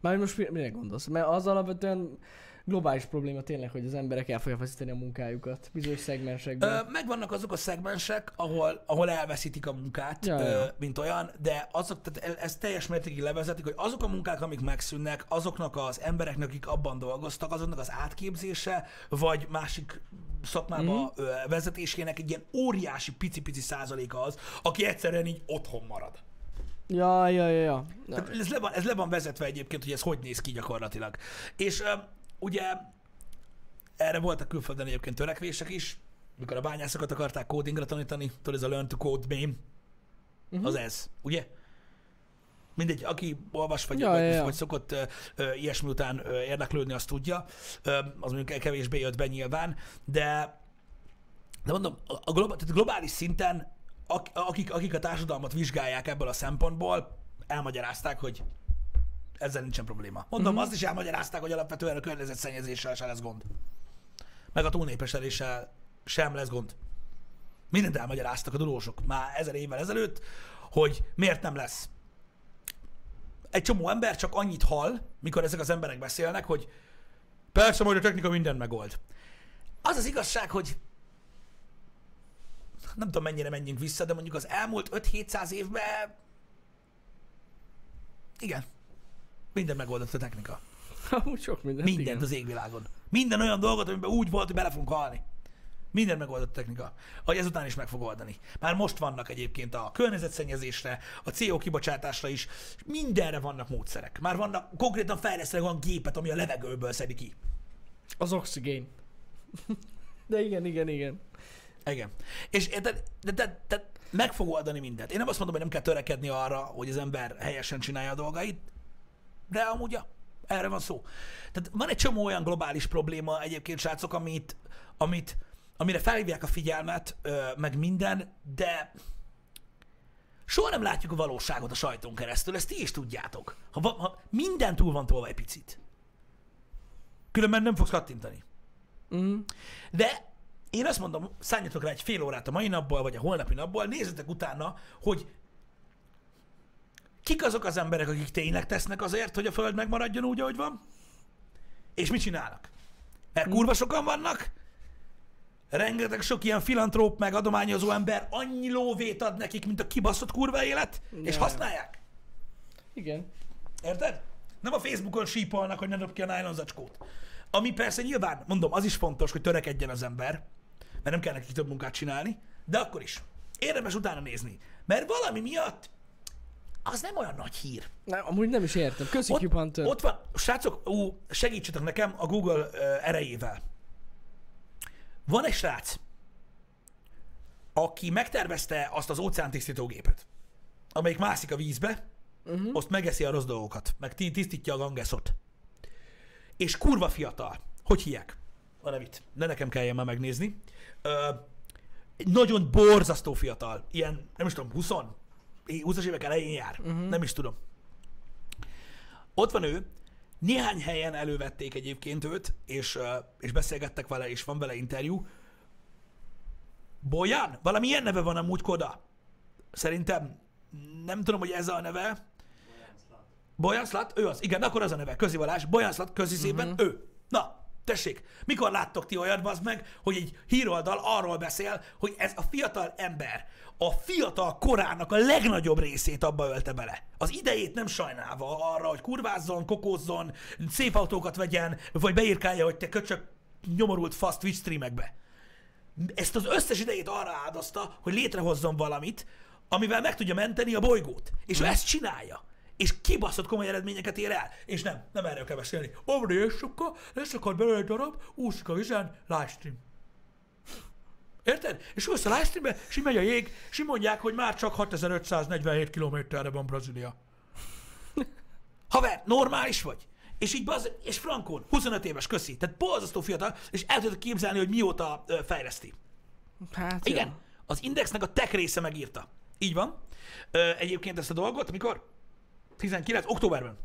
Már most mi- mire gondolsz? Mert az alapvetően globális probléma tényleg, hogy az emberek el fogják veszíteni a munkájukat bizonyos szegmensekben. Ö, megvannak azok a szegmensek, ahol, ahol elveszítik a munkát, Ja, ö, mint olyan, de azok, tehát ez teljes mértékig levezetik, hogy azok a munkák, amik megszűnnek, azoknak az embereknek, akik abban dolgoztak, azoknak az átképzése, vagy másik szakmába Mhm. ö, vezetésének egy ilyen óriási pici-pici százaléka az, aki egyszerűen így otthon marad. Ja, ja, ja, ja. Tehát ez, le van, ez le van vezetve egyébként, hogy ez hogy néz ki gyakorlatilag. És ugye erre voltak külföldön egyébként törekvések is, mikor a bányászokat akarták codingra tanítani, tudod, ez a learn to code meme, uh-huh. az ez, ugye? Mindegy, aki olvas, vagy, Ja, vagy, ja, ja. vagy szokott ö, ö, ilyesmi után ö, érdeklődni, azt tudja. Ö, az mondjuk kevésbé jött be nyilván, de, de mondom, a globál, tehát globális szinten, ak, akik, akik a társadalmat vizsgálják ebből a szempontból, elmagyarázták, hogy ezzel nincsen probléma. Mondom, Mhm. azt is elmagyarázták, hogy alapvetően a környezetszennyezéssel sem lesz gond. Meg a túlnépesedéssel sem lesz gond. Mindent elmagyaráztak a tudósok már ezer évvel ezelőtt, hogy miért nem lesz. Egy csomó ember csak annyit hall, mikor ezek az emberek beszélnek, hogy persze majd a technika mindent megold. Az az igazság, hogy nem tudom mennyire menjünk vissza, de mondjuk az elmúlt 5-700 évben igen, minden megoldott a technika. Amúgy sok mindent, Mindent igen. az égvilágon. Minden olyan dolgot, amiben úgy volt, hogy bele fogunk halni. Minden megoldott a technika. Ahogy ezután is meg fog oldani. Már most vannak egyébként a környezetszennyezésre, a CO kibocsátásra is, mindenre vannak módszerek. Már vannak, konkrétan fejlesztenek olyan gépet, ami a levegőből szedi ki. Az oxigén. De igen, igen, igen. Igen. És érted, de, de, de meg fog oldani mindent. Én nem azt mondom, hogy nem kell törekedni arra, hogy az ember helyesen csinálja a dolgait, de amúgy ja, erre van szó. Tehát van egy csomó olyan globális probléma egyébként, srácok, amit, amit, amire felhívják a figyelmet, meg minden, de soha nem látjuk a valóságot a sajton keresztül, ezt ti is tudjátok. Ha, va- ha minden túl van tolva egy picit. Különben nem fogsz kattintani. Mm. De én azt mondom, szálljatok rá egy fél órát a mai napból, vagy a holnapi napból, nézzetek utána, hogy kik azok az emberek, akik tényleg tesznek azért, hogy a Föld megmaradjon úgy, ahogy van, és mit csinálnak. Mert kurva sokan vannak, rengeteg sok ilyen filantróp meg adományozó ember annyi lóvét ad nekik, mint a kibaszott kurva élet, és Ja. használják. Igen. Érted? Nem a Facebookon sípolnak, hogy ne dob ki a nylon zacskót. Ami persze nyilván, mondom, az is fontos, hogy törekedjen az ember, mert nem kell neki több munkát csinálni, de akkor is. Érdemes utána nézni. Mert valami miatt az nem olyan nagy hír. Nem, amúgy nem is értem. Köszi, Ott, Hunter. ott van, srácok, ú, segítsetek nekem a Google uh, erejével. Van egy srác, aki megtervezte azt az óceántisztítógépet, amelyik mászik a vízbe, uh-huh. azt megeszi a rossz dolgokat, meg ti- tisztítja a gangeszot. És kurva fiatal. Hogy hiek? A nevét. Ne nekem kelljen már megnézni. Ö, nagyon borzasztó fiatal. Ilyen, nem is tudom, 20 20-as évek elején jár. Uh-huh. Nem is tudom. Ott van ő, néhány helyen elővették egyébként őt, és, és beszélgettek vele, és van vele interjú. Bojan? Valami ilyen neve van amúgy Koda. Szerintem nem tudom, hogy ez a neve. Bojan Slat? Ő az. Igen, akkor az a neve. Közivalás. Bojan Slat, közizében uh-huh. ő. Na, tessék, mikor láttok ti olyat, bazd meg, hogy egy híroldal arról beszél, hogy ez a fiatal ember a fiatal korának a legnagyobb részét abba ölte bele. Az idejét nem sajnálva arra, hogy kurvázzon, kokózzon, szép autókat vegyen, vagy beírkálja, hogy te köcsök nyomorult fasz Twitch streamekbe. Ezt az összes idejét arra áldozta, hogy létrehozzon valamit, amivel meg tudja menteni a bolygót. És ő ezt csinálja. És kibaszott komoly eredményeket ér el. És nem, nem erről kell beszélni. Omri, és sokkal lesz akar belőle egy darab, úszik a vizen, livestream. Érted? És ülsz a livestreambe, és így megy a jég, és így mondják, hogy már csak 6547 kilométerre van Brazília. Haver, normális vagy? És így baz, és Frankon, 25 éves, köszi. Tehát borzasztó fiatal, és el tudod képzelni, hogy mióta ö, fejleszti. Hát, Igen, jó. az Indexnek a tech része megírta. Így van. Ö, egyébként ezt a dolgot, amikor 19. októberben.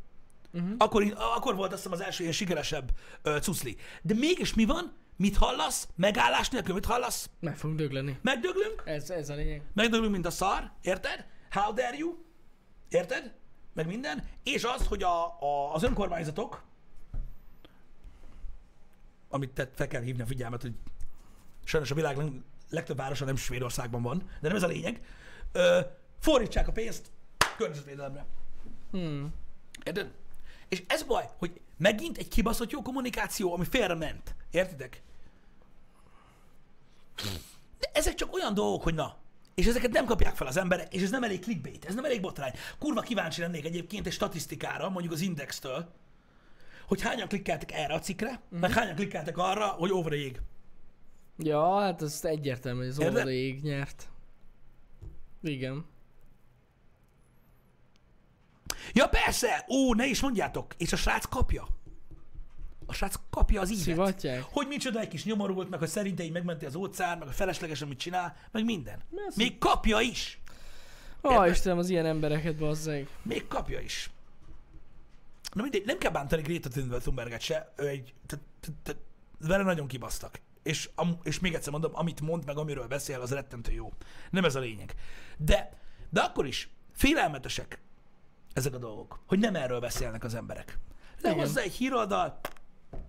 Uh-huh. Akkor, akkor volt azt hiszem az első ilyen sikeresebb ö, cuszli. De mégis mi van? Mit hallasz? Megállás nélkül mit hallasz? Meg fogunk dögleni. Megdöglünk? Ez, ez a lényeg. Megdöglünk, mint a szar, érted? How dare you? Érted? Meg minden. És az, hogy a, a, az önkormányzatok, amit te fel kell hívni a figyelmet, hogy sajnos a világ leg- legtöbb városa nem Svédországban van, de nem ez a lényeg, ö, fordítsák a pénzt környezetvédelemre. Hmm. Érted? És ez baj, hogy megint egy kibaszott jó kommunikáció, ami félre ment. Értitek? De ezek csak olyan dolgok, hogy na, és ezeket nem kapják fel az emberek, és ez nem elég clickbait, ez nem elég botrány. Kurva kíváncsi lennék egyébként egy statisztikára, mondjuk az Indextől, hogy hányan klikkeltek erre a cikkre, mm-hmm. meg hányan klikkeltek arra, hogy over a jég. Ja, hát ez egyértelmű, hogy az Érted? Olvada ég nyert. Igen. Ja persze! Ó, ne is mondjátok! És a srác kapja. A srác kapja az ívet. Szivatják? Hogy micsoda egy kis nyomorult, meg hogy szerintem így megmenti az óceán, meg a felesleges, amit csinál, meg minden. ez- Még kapja is. Ó, Érted? Istenem, az ilyen embereket bazzeg. Még kapja is. Na mindegy, nem kell bántani Greta Thunberget se, ő egy, vele nagyon kibasztak. És, am, és még egyszer mondom, amit mond, meg amiről beszél, az rettentő jó. Nem ez a lényeg. De, de akkor is, Félelmetesek ezek a dolgok, hogy nem erről beszélnek az emberek. De Igen. hozzá egy híroldal,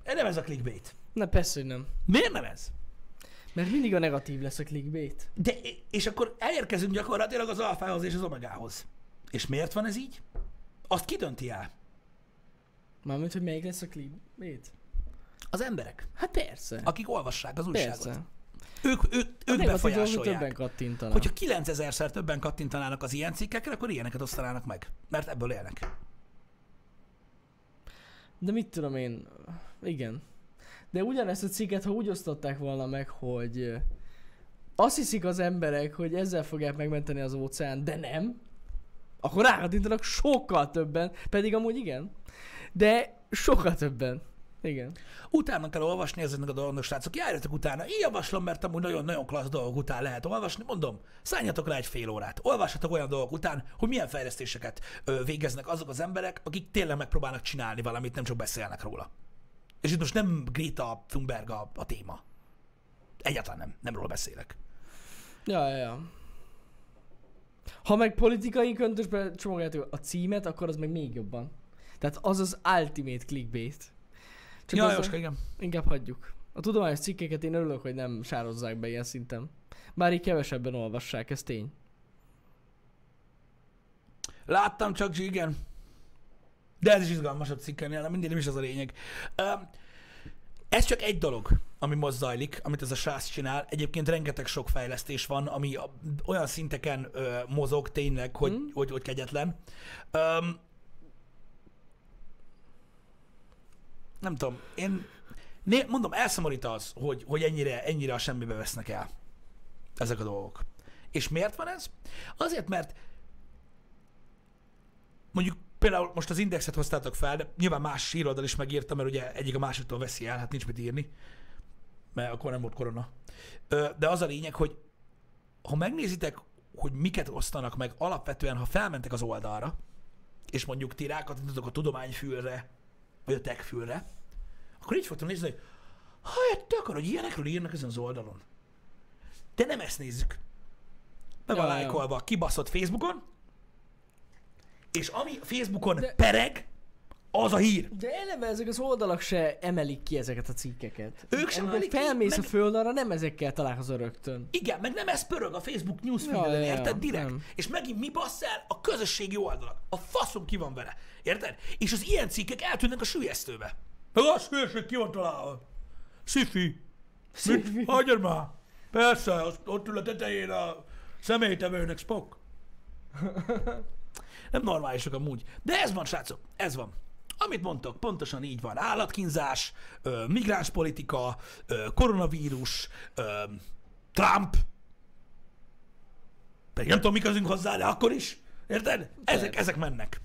nem ez a clickbait. Na persze, hogy nem. Miért nem ez? Mert mindig a negatív lesz a clickbait. De, és akkor elérkezünk gyakorlatilag az alfához és az omegához. És miért van ez így? Azt ki dönti el? Mármint, hogy melyik lesz a clickbait? Az emberek, Hát persze. akik olvassák az újságot. persze. Ők, ők, ők dolgok befolyásolják. többen kattintanak. Hogyha 9000-szer többen kattintanának az ilyen cikkekre, akkor ilyeneket osztanának meg. Mert ebből élnek. De mit tudom én, igen. De ugyanezt a cikket, ha úgy osztották volna meg, hogy azt hiszik az emberek, hogy ezzel fogják megmenteni az óceán, de nem, akkor rákattintanak sokkal többen, pedig amúgy igen. De sokkal többen. Igen. Utána kell olvasni ezeknek a dolgoknak, srácok. Járjatok utána. Én javaslom, mert amúgy nagyon-nagyon klassz dolgok után lehet olvasni. Mondom, szálljatok rá egy fél órát. Olvassatok olyan dolgok után, hogy milyen fejlesztéseket ö, végeznek azok az emberek, akik tényleg megpróbálnak csinálni valamit, nem csak beszélnek róla. És itt most nem Greta Thunberg a, a téma. Egyáltalán nem. Nem róla beszélek. Ja, ja, ja. Ha meg politikai köntösbe csomagoljátok a címet, akkor az meg még jobban. Tehát az az ultimate clickbait. Csak Ja, Jóska, igen. Inkább hagyjuk. A tudományos cikkeket én örülök, hogy nem sározzák be ilyen szinten. Bár így kevesebben olvassák, ez tény. Láttam csak, igen. De ez is izgalmasabb cikkelnél, de mindig nem is az a lényeg. Ez csak egy dolog, ami most zajlik, amit ez a srác csinál. Egyébként rengeteg sok fejlesztés van, ami olyan szinteken ö, mozog tényleg, hogy, Hmm. hogy, hogy kegyetlen. Nem tudom, én né, mondom, elszomorít az, hogy, hogy ennyire, ennyire a semmibe vesznek el ezek a dolgok. És miért van ez? Azért, mert mondjuk például most az indexet hoztátok fel, de nyilván más híroldal is megírta, mert ugye egyik a másiktól veszi el, hát nincs mit írni, mert akkor nem volt korona. De az a lényeg, hogy ha megnézitek, hogy miket osztanak meg, alapvetően, ha felmentek az oldalra, és mondjuk ti rákattintotok a tudományfülre, vagy a techfülre, akkor így fogtok nézni, hogy ha te akarod, hogy ilyenekről írnak ezen az oldalon. De nem ezt nézzük. Be van Ja, lájkolva, kibaszott Facebookon, és ami Facebookon De- pereg, az a hír. De eleve ezek az oldalak se emelik ki ezeket a cikkeket. Ők sem emelik ki, felmész meg- a földalra, nem ezekkel találkozol rögtön. Igen, meg nem ez pörög a Facebook Ja, newsfeed-en, ja, ja, érted? Direkt. nem. És megint mi bassz el? A közösségi oldalak. A faszom ki van vele. Érted? És az ilyen cikkek eltűnnek a sülyeztőbe. Meg az hülyeség ki van találva. Szifi. Szifi. Hagyjad már. Persze, az, ott ül a tetején a személytevőnek Spock. Nem normálisak amúgy. De ez van, srácok, ez van. Amit mondtok, pontosan így van. Állatkínzás, migránspolitika, koronavírus, Trump. Pedig nem tudom, mi közünk hozzá, de akkor is. Érted? Ezek, ezek mennek.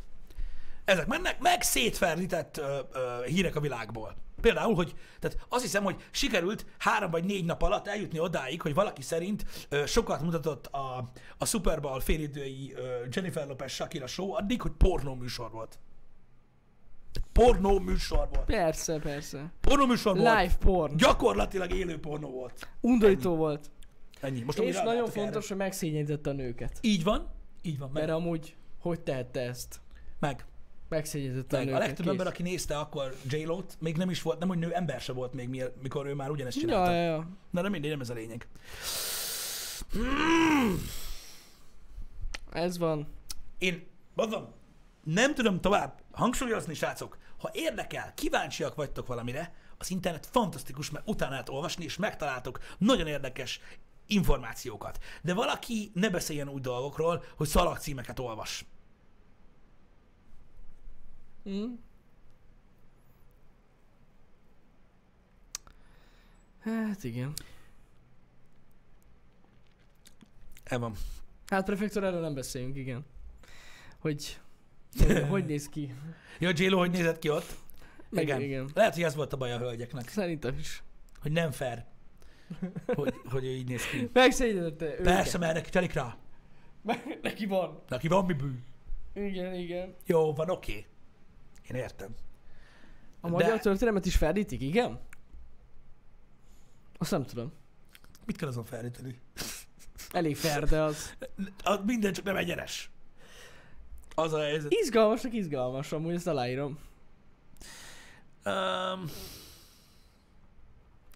Ezek mennek, meg szétferdített ö, ö, hírek a világból. Például, hogy tehát azt hiszem, hogy sikerült három vagy négy nap alatt eljutni odáig, hogy valaki szerint ö, sokat mutatott a, a Super Bowl félidői ö, Jennifer Lopez Shakira show addig, hogy pornó műsor volt. Pornó műsor volt. Persze, persze. Pornó műsor volt. Live porn. Gyakorlatilag élő pornó volt. Undorító volt. Ennyi. Most És nagyon fontos, hogy megszégyenítette a nőket. Erre. Így van. Így van. Meg. Mert amúgy, hogy tehette ezt? meg. Megszégyenítette a meg. A nőket. legtöbb kész. ember, aki nézte akkor j t még nem is volt, nem hogy nő, ember se volt még, mi- mikor ő már ugyanezt csinálta. Ja, ja, ja. Na, de mindegy, nem ez a lényeg. Ez van. Én, mondom, nem tudom tovább hangsúlyozni, srácok, ha érdekel, kíváncsiak vagytok valamire, az internet fantasztikus, mert utána lehet olvasni, és megtaláltok nagyon érdekes információkat. De valaki ne beszéljen úgy dolgokról, hogy szalagcímeket olvas. Hm? Hát igen. El van. Hát prefektor, erről nem beszéljünk, igen. Hogy, hogy néz ki? Jó, J-Lo, hogy nézett ki ott? Meg igen. igen. Lehet, hogy ez volt a baj a hölgyeknek, Szerintem is. hogy nem fair, hogy, hogy ő így néz ki. Megszégyenítette. Persze, mert neki telik rá. Neki van. Neki van mi bű. Igen, igen. Jó, van, oké. Okay. Én értem. A magyar De- történelmet is ferdítik, igen? Azt nem tudom. Mit kell azon felríteni? Elég fair, de az... A, minden csak nem egyenes. Az a helyzet. Izgalmasnak izgalmas, amúgy ezt aláírom. Um,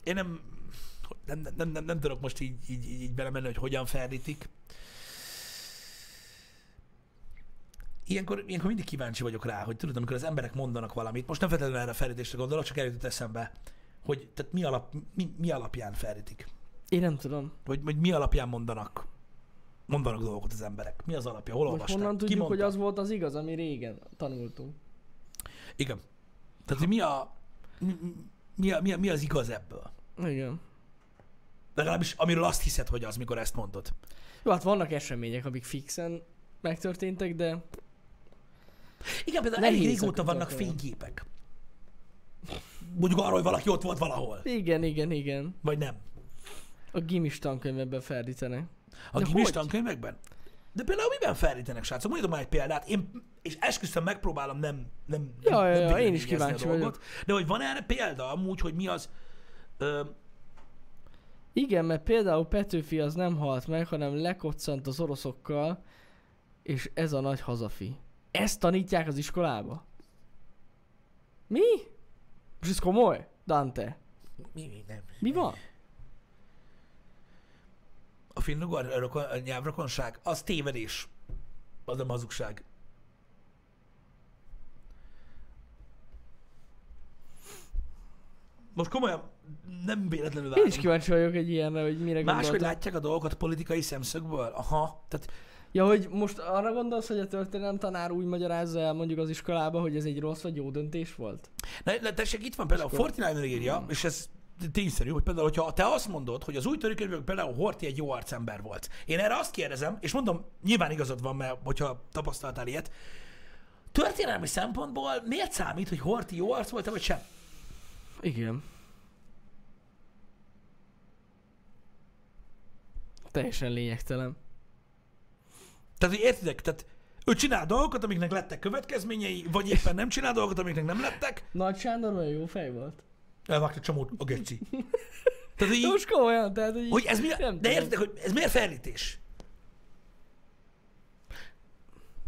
én nem, nem, nem, nem, nem, nem tudok most így, így, így, belemenni, hogy hogyan ferdítik. Ilyenkor, ilyenkor mindig kíváncsi vagyok rá, hogy tudod, amikor az emberek mondanak valamit, most nem feltétlenül erre a ferdítésre gondolok, csak eljutott eszembe, hogy tehát mi, alap, mi, mi alapján ferdítik. Én nem tudom. Vagy, vagy mi alapján mondanak mondanak dolgokat az emberek. Mi az alapja? Hol olvasták? honnan Ki tudjuk, hogy az volt az igaz, ami régen tanultunk. Igen. Tehát, hogy mi a, mi, mi, a, mi, a, mi az igaz ebből? Igen. Legalábbis amiről azt hiszed, hogy az, mikor ezt mondod. Jó, hát vannak események, amik fixen megtörténtek, de Igen, például Nehéz elég régóta vannak fényképek. Mondjuk arról, hogy valaki ott volt valahol. igen, igen, igen. Vagy nem. A gimis tankönyvebben ferdítenek. A hogy? tankönyvekben? De például miben ferdítenek, srácok? Mondjatok már egy példát. Én, és esküszöm, megpróbálom nem, nem, Ja, nem, ja, nem én is kíváncsi dolgot. De hogy van erre példa amúgy, hogy mi az... Ö, Igen, mert például Petőfi az nem halt meg, hanem lekoccant az oroszokkal, és ez a nagy hazafi. Ezt tanítják az iskolába? Mi? Most ez komoly? Dante. mi, mi, nem. Mi van? A finnugor rokon, a nyelvrokonság, az tévedés. Az a hazugság. Most komolyan nem véletlenül Én is várom. kíváncsi vagyok egy ilyenre, hogy mire Máshogy gondoltam. látják a dolgokat politikai szemszögből? Aha. Tehát Ja, hogy most arra gondolsz, hogy a történelem tanár úgy magyarázza el mondjuk az iskolába, hogy ez egy rossz vagy jó döntés volt? Ne, ne, tessék, itt van például akkor- Fortnite írja, és ez tényszerű, hogy például, hogyha te azt mondod, hogy az új törőkönyvek például Horti egy jó arcember volt. Én erre azt kérdezem, és mondom, nyilván igazad van, mert hogyha tapasztaltál ilyet, történelmi szempontból miért számít, hogy Horti jó arc volt, vagy sem? Igen. Teljesen lényegtelen. Tehát, hogy értitek, tehát ő csinál dolgokat, amiknek lettek következményei, vagy éppen nem csinál dolgokat, amiknek nem lettek, Nagy Sándor olyan jó fej volt. Elvágta csomót a geci. Tehát, hogy, így, komolyan, tehát hogy, hogy ez mi, nem de értitek, hogy ez miért ferdítés?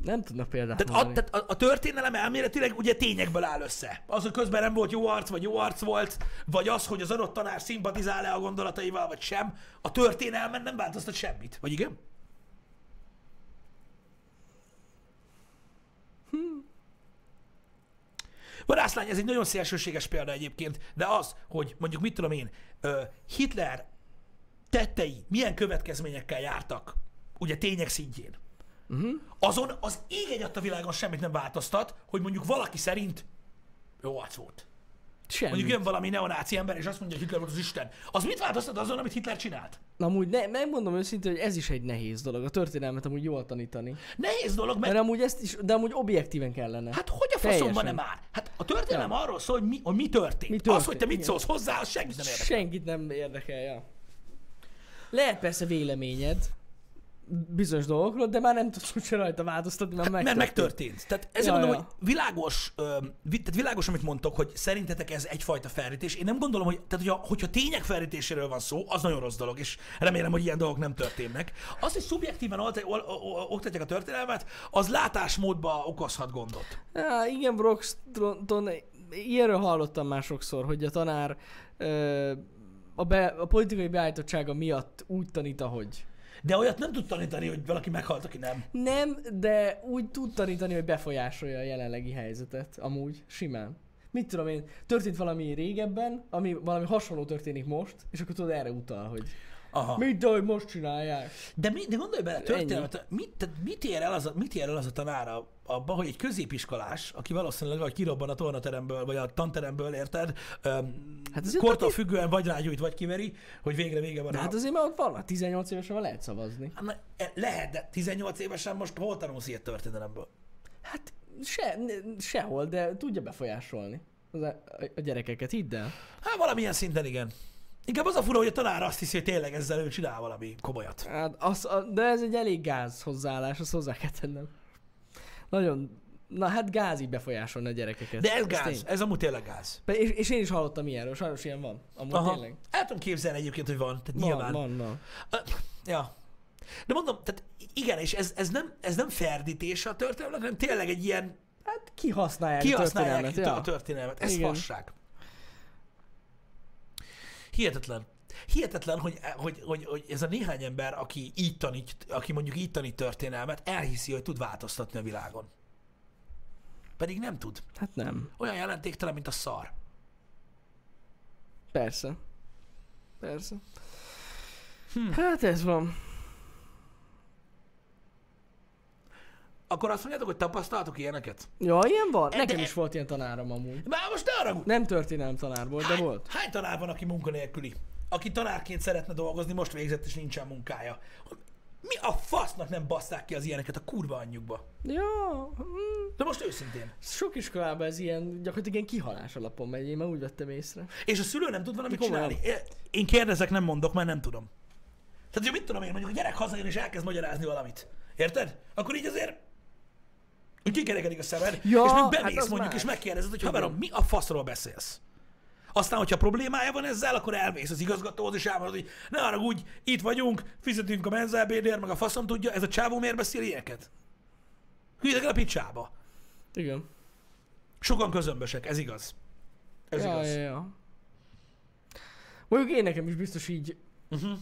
Nem tudnak példát Tehát a, tehát a, a történelem elméletileg ugye tényekből áll össze. Az, hogy közben nem volt jó arc, vagy jó arc volt, vagy az, hogy az adott tanár szimpatizál-e a gondolataival, vagy sem, a történelmen nem változtat semmit. Vagy igen? Vadászlány, ez egy nagyon szélsőséges példa egyébként, de az, hogy mondjuk mit tudom én, Hitler tettei milyen következményekkel jártak, ugye tények szintjén. Uh-huh. Azon az ég egy a világon semmit nem változtat, hogy mondjuk valaki szerint jó arc volt. Semmi. Mondjuk jön valami neonáci ember, és azt mondja, hogy Hitler volt az Isten. Az mit változtat azon, amit Hitler csinált? Na, amúgy ne, megmondom őszintén, hogy ez is egy nehéz dolog. A történelmet amúgy jól tanítani. Nehéz dolog, mert Mert amúgy ezt is, de amúgy objektíven kellene. hát hogy a Teljesen. nem már? Hát a történelem arról szól, hogy mi, hogy mi történt. Mi Az, történt, hogy te mit szólsz hozzá, az senkit nem érdekel. Senkit nem érdekel, ja. Lehet persze véleményed bizonyos dolgokról, de már nem tudsz úgyse rajta változtatni, mert Hát, megtörtént. mert megtörtént. Tehát ezért Ja, mondom, ja. hogy világos, ö, tehát világos, amit mondtok, hogy szerintetek ez egyfajta felrítés. Én nem gondolom, hogy tehát hogyha, hogyha tények felrítéséről van szó, az nagyon rossz dolog, és remélem, hogy ilyen dolgok nem történnek. Az, hogy szubjektíven oktatják a történelmet, az látásmódba okozhat gondot. Ja, igen, Broxton, ilyenről hallottam már sokszor, hogy a tanár ö, a, be, a politikai beállítottsága miatt úgy tanít, ahogy. De olyat nem tud tanítani, hogy valaki meghalt, aki nem. Nem, de úgy tud tanítani, hogy befolyásolja a jelenlegi helyzetet, amúgy, simán. Mit tudom én, történt valami régebben, ami valami hasonló történik most, és akkor tudod erre utal, hogy Aha. mit, de hogy most csinálják. De, mi, de gondolj bele, történelmet, mit, tehát mit, ér el az a, mit ér el az a tanára abba, hogy egy középiskolás, aki valószínűleg vagy kirobban a tornateremből, vagy a tanteremből, érted? Öm, Hát kortól függően vagy rágyújt, vagy kiveri, hogy végre vége van. De a- hát azért már ott vannak, 18 évesen már lehet szavazni. Hát, na, e- lehet, de 18 évesen most hol tanulsz ilyet történelemből? Hát se, sehol, de tudja befolyásolni a, a gyerekeket, hidd el. Hát valamilyen szinten igen. Inkább az a fura, hogy a tanár azt hiszi, hogy tényleg ezzel ő csinál valami komolyat. Hát az, a, de ez egy elég gáz hozzáállás, azt hozzá kell tennem. Nagyon, na hát gázi befolyásolni a gyerekeket. De ez gáz, tény. ez amúgy tényleg gáz. És, és én is hallottam ilyenről, sajnos ilyen van. Amúgy Aha. tényleg. El tudom képzelni egyébként, hogy van. Tehát Van, nyilván. van, van. Ja. De mondom, tehát igen, és ez, ez, nem, ez nem ferdítés a történelmet, hanem tényleg egy ilyen Hát kihasználják, kihasználják a a történelmet. történelmet. Ez Igen. fasság. Hihetetlen. Hihetetlen, hogy, hogy, hogy, hogy ez a néhány ember, aki így tanít, aki mondjuk így tanít történelmet, elhiszi, hogy tud változtatni a világon. Pedig nem tud. Hát nem. Olyan jelentéktelen, mint a szar. Persze. Persze. Hm. Hát ez van. Akkor azt mondjátok, hogy tapasztaltok ilyeneket? Ja, ilyen van? De- Nekem is volt ilyen tanárom amúgy. Már most ne haragudj! Nem történelem tanár volt, de Hány, volt. hány tanár van, aki munkanélküli? Aki tanárként szeretne dolgozni, most végzett és nincsen munkája. Mi a fasznak nem basszák ki az ilyeneket a kurva anyjukba? Ja, hm, De most őszintén. sok iskolában ez ilyen, gyakorlatilag ilyen kihalás alapon megy, én már úgy vettem észre. És a szülő nem tud valamit Komolyan. csinálni. Én kérdezek, nem mondok, mert nem tudom. Tehát, hogy mit tudom én, mondjuk a gyerek hazajön és elkezd magyarázni valamit. Érted? Akkor így azért hogy kikerekedik a szemed, Ja, és még hát bemész az mondjuk, más. és megkérdezed, hogy haverom, mi a faszról beszélsz? Aztán, hogyha problémája van ezzel, akkor elmész az igazgatóhoz, és elmondod, hogy ne arra úgy, itt vagyunk, fizetünk a menzelbédért, meg a faszom tudja, ez a csávó miért beszél ilyeneket? Hülyedek el a picsába. Igen. Sokan közömbösek, ez igaz. Ez ja, igaz. ja, ja. Mondjuk én nekem is biztos így, Uh-huh.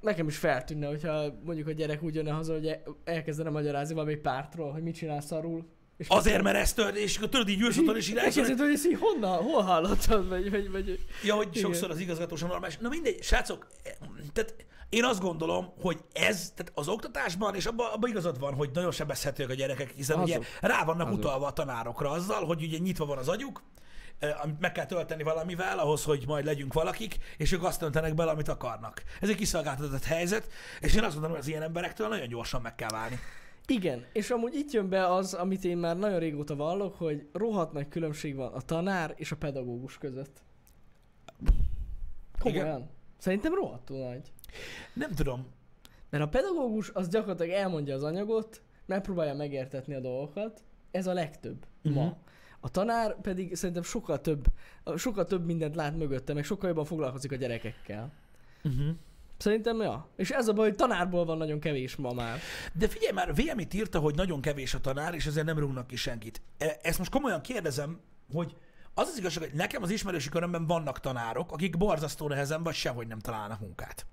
Nekem is feltűnne, hogyha mondjuk a gyerek úgy jönne haza, hogy el- elkezdene magyarázni valami pártról, hogy mit csinál szarul. És Azért, mert ezt tört, és tudod, így ülsz otthon, és így hogy Elkezded, hogy ezt így honnan, hol hallottad, vagy, vagy, vagy Ja, hogy Igen. sokszor az igazgató sem normális. Na mindegy, srácok, eh, tehát én azt gondolom, hogy ez, tehát az oktatásban, és abban abba igazad van, hogy nagyon sebezhetőek a gyerekek, hiszen Azok. ugye rá vannak Azok. utalva a tanárokra azzal, hogy ugye nyitva van az agyuk, amit meg kell tölteni valamivel, ahhoz, hogy majd legyünk valakik, és ők azt töntenek bele, amit akarnak. Ez egy kiszolgáltatott helyzet, és én azt gondolom, hogy az ilyen emberektől nagyon gyorsan meg kell válni. Igen, és amúgy itt jön be az, amit én már nagyon régóta vallok, hogy rohadt nagy különbség van a tanár és a pedagógus között. Komolyan. Szerintem rohadtul nagy. Nem tudom. Mert a pedagógus az gyakorlatilag elmondja az anyagot, megpróbálja megértetni a dolgokat, ez a legtöbb uh-huh. Mhm. ma. A tanár pedig szerintem sokkal több, sokkal több mindent lát mögötte, meg sokkal jobban foglalkozik a gyerekekkel. Uh-huh. Szerintem, ja. És ez a baj, hogy tanárból van nagyon kevés ma már. De figyelj már, itt írta, hogy nagyon kevés a tanár, és ezért nem rúgnak ki senkit. E- Ezt most komolyan kérdezem, hogy az az igazság, hogy nekem az ismerősi körömben vannak tanárok, akik borzasztó nehezen vagy sehogy nem találnak munkát.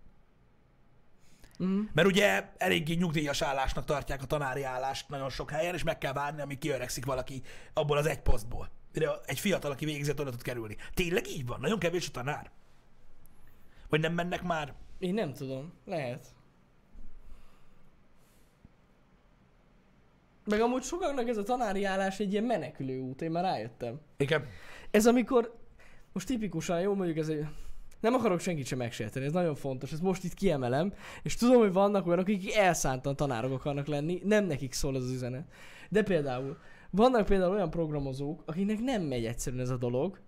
Mm. Mert ugye eléggé nyugdíjas állásnak tartják a tanári állást nagyon sok helyen, és meg kell várni, amíg kiöregszik valaki abból az egy posztból. Mire egy fiatal, aki végzett, oda tud kerülni. Tényleg így van? Nagyon kevés a tanár? Vagy nem mennek már? Én nem tudom. Lehet. Meg amúgy sokaknak ez a tanári állás egy ilyen menekülő út, én már rájöttem. Igen. Ez amikor, most tipikusan, jó mondjuk ez egy, nem akarok senkit sem megsérteni, ez nagyon fontos, ezt most itt kiemelem, és tudom, hogy vannak olyanok, akik elszántan tanárok akarnak lenni, nem nekik szól ez az üzenet. De például, vannak például olyan programozók, akiknek nem megy egyszerűen ez a dolog,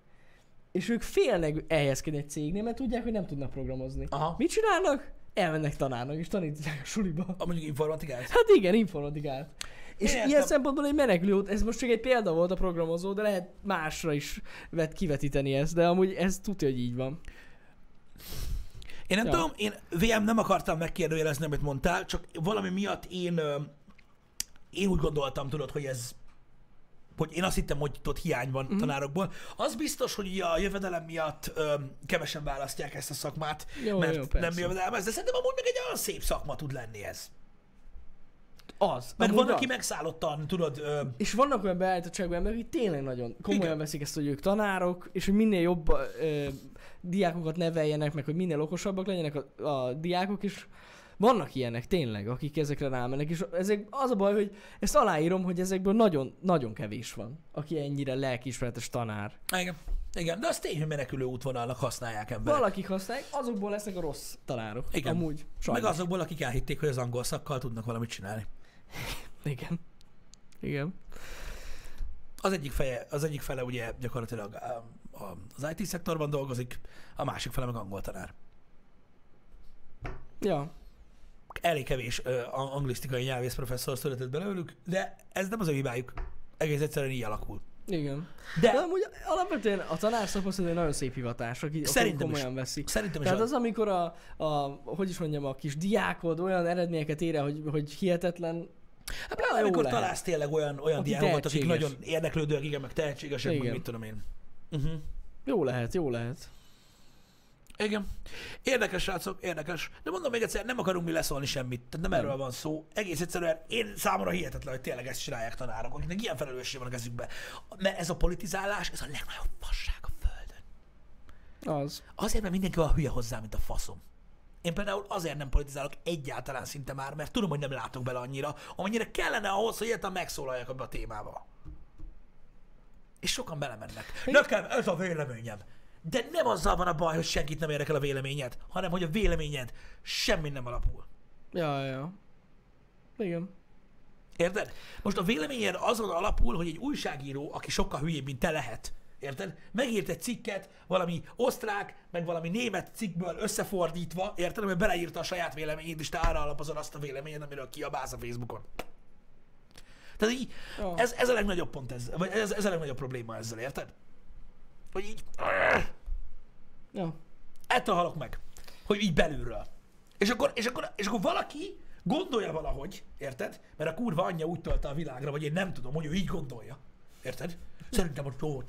és ők félnek elhelyezkedni egy cégnél, mert tudják, hogy nem tudnak programozni. Aha. Mit csinálnak? Elmennek tanárnak, és tanítják a suliba. A mondjuk informatikát? Hát igen, informatikát. És Értem. ilyen szempontból egy menekülő út, ez most csak egy példa volt a programozó, de lehet másra is vet, kivetíteni ezt, de amúgy ez tudja, hogy így van. Én nem Ja. tudom, én VM nem akartam megkérdőjelezni, amit mondtál, csak valami miatt én, én úgy gondoltam, tudod, hogy ez hogy én azt hittem, hogy ott hiány van mm. tanárokból. Az biztos, hogy a jövedelem miatt ö, kevesen választják ezt a szakmát, Jó, mert jó, nem jövedelmez, de szerintem amúgy meg egy olyan szép szakma tud lenni ez. Az. Mert amúgy van, aki az. megszállottan, tudod, ö, És vannak olyan beállítottságú emberek, akik tényleg nagyon komolyan Igen. veszik ezt, hogy ők tanárok, és hogy minél jobb ö, diákokat neveljenek, meg hogy minél okosabbak legyenek a, a diákok, és vannak ilyenek tényleg, akik ezekre rámennek, és ezek, az a baj, hogy ezt aláírom, hogy ezekből nagyon, nagyon kevés van, aki ennyire lelkiismeretes tanár. igen, igen, de az tény, hogy menekülő útvonalnak használják emberek. Valakik használják, azokból lesznek a rossz tanárok. Igen. Amúgy. Sajnos. Meg azokból, akik elhitték, hogy az angol szakkal tudnak valamit csinálni. Igen. Igen. Az egyik, feje, az egyik fele ugye gyakorlatilag a, az IT szektorban dolgozik, a másik fele meg angol tanár. Ja. Elég kevés ö, anglisztikai nyelvész professzor született belőlük, de ez nem az ő hibájuk. Egész egyszerűen így alakul. Igen. De De amúgy alapvetően a tanárszakos egy nagyon szép hivatás, aki, Szerintem is. komolyan veszik. szerintem is Tehát az, az, amikor a, a, hogy is mondjam, a kis diákod olyan eredményeket ér hogy, hogy hihetetlen, hát pláne amikor lehet. találsz tényleg olyan, olyan Aki diákokat, akik nagyon érdeklődőek, igen, meg tehetségesek, meg Igen. mit tudom én. Uh-huh. jó lehet, jó lehet. Igen. Érdekes, srácok, érdekes. De mondom még egyszer, nem akarunk mi leszólni semmit. Tehát nem, Nem. erről van szó. Egész egyszerűen én számomra hihetetlen, hogy tényleg ezt csinálják tanárok, akiknek ilyen felelősség van a kezükbe. Mert ez a politizálás, ez a legnagyobb fasság a földön. Az. Azért, mert mindenki olyan hülye hozzá, mint a faszom. Én például azért nem politizálok egyáltalán szinte már, mert tudom, hogy nem látok bele annyira, amennyire kellene ahhoz, hogy egyáltalán megszólaljak abba a témába. És sokan belemennek. Nekem ez a véleményem. De nem azzal van a baj, hogy senkit nem érdekel a véleményed, hanem hogy a véleményed semmi nem alapul. Ja, ja. Igen. Érted? Most a véleményed azon alapul, hogy egy újságíró, aki sokkal hülyébb, mint te lehet, érted? Megírt egy cikket valami osztrák, meg valami német cikkből összefordítva, érted? Mert beleírta a saját véleményét, és te arra alapozod azt a véleményed, amiről kiabálsz a Facebookon. Tehát így, Ja. ez, ez a legnagyobb pont ez, vagy ez, ez a legnagyobb probléma ezzel, érted? Hogy így, Ja. ettől halok meg, hogy így belülről. És akkor, és akkor, és akkor valaki gondolja valahogy, érted? Mert a kurva anyja úgy tölte a világra, vagy én nem tudom, hogy ő így gondolja. Érted? Szerintem ott jó,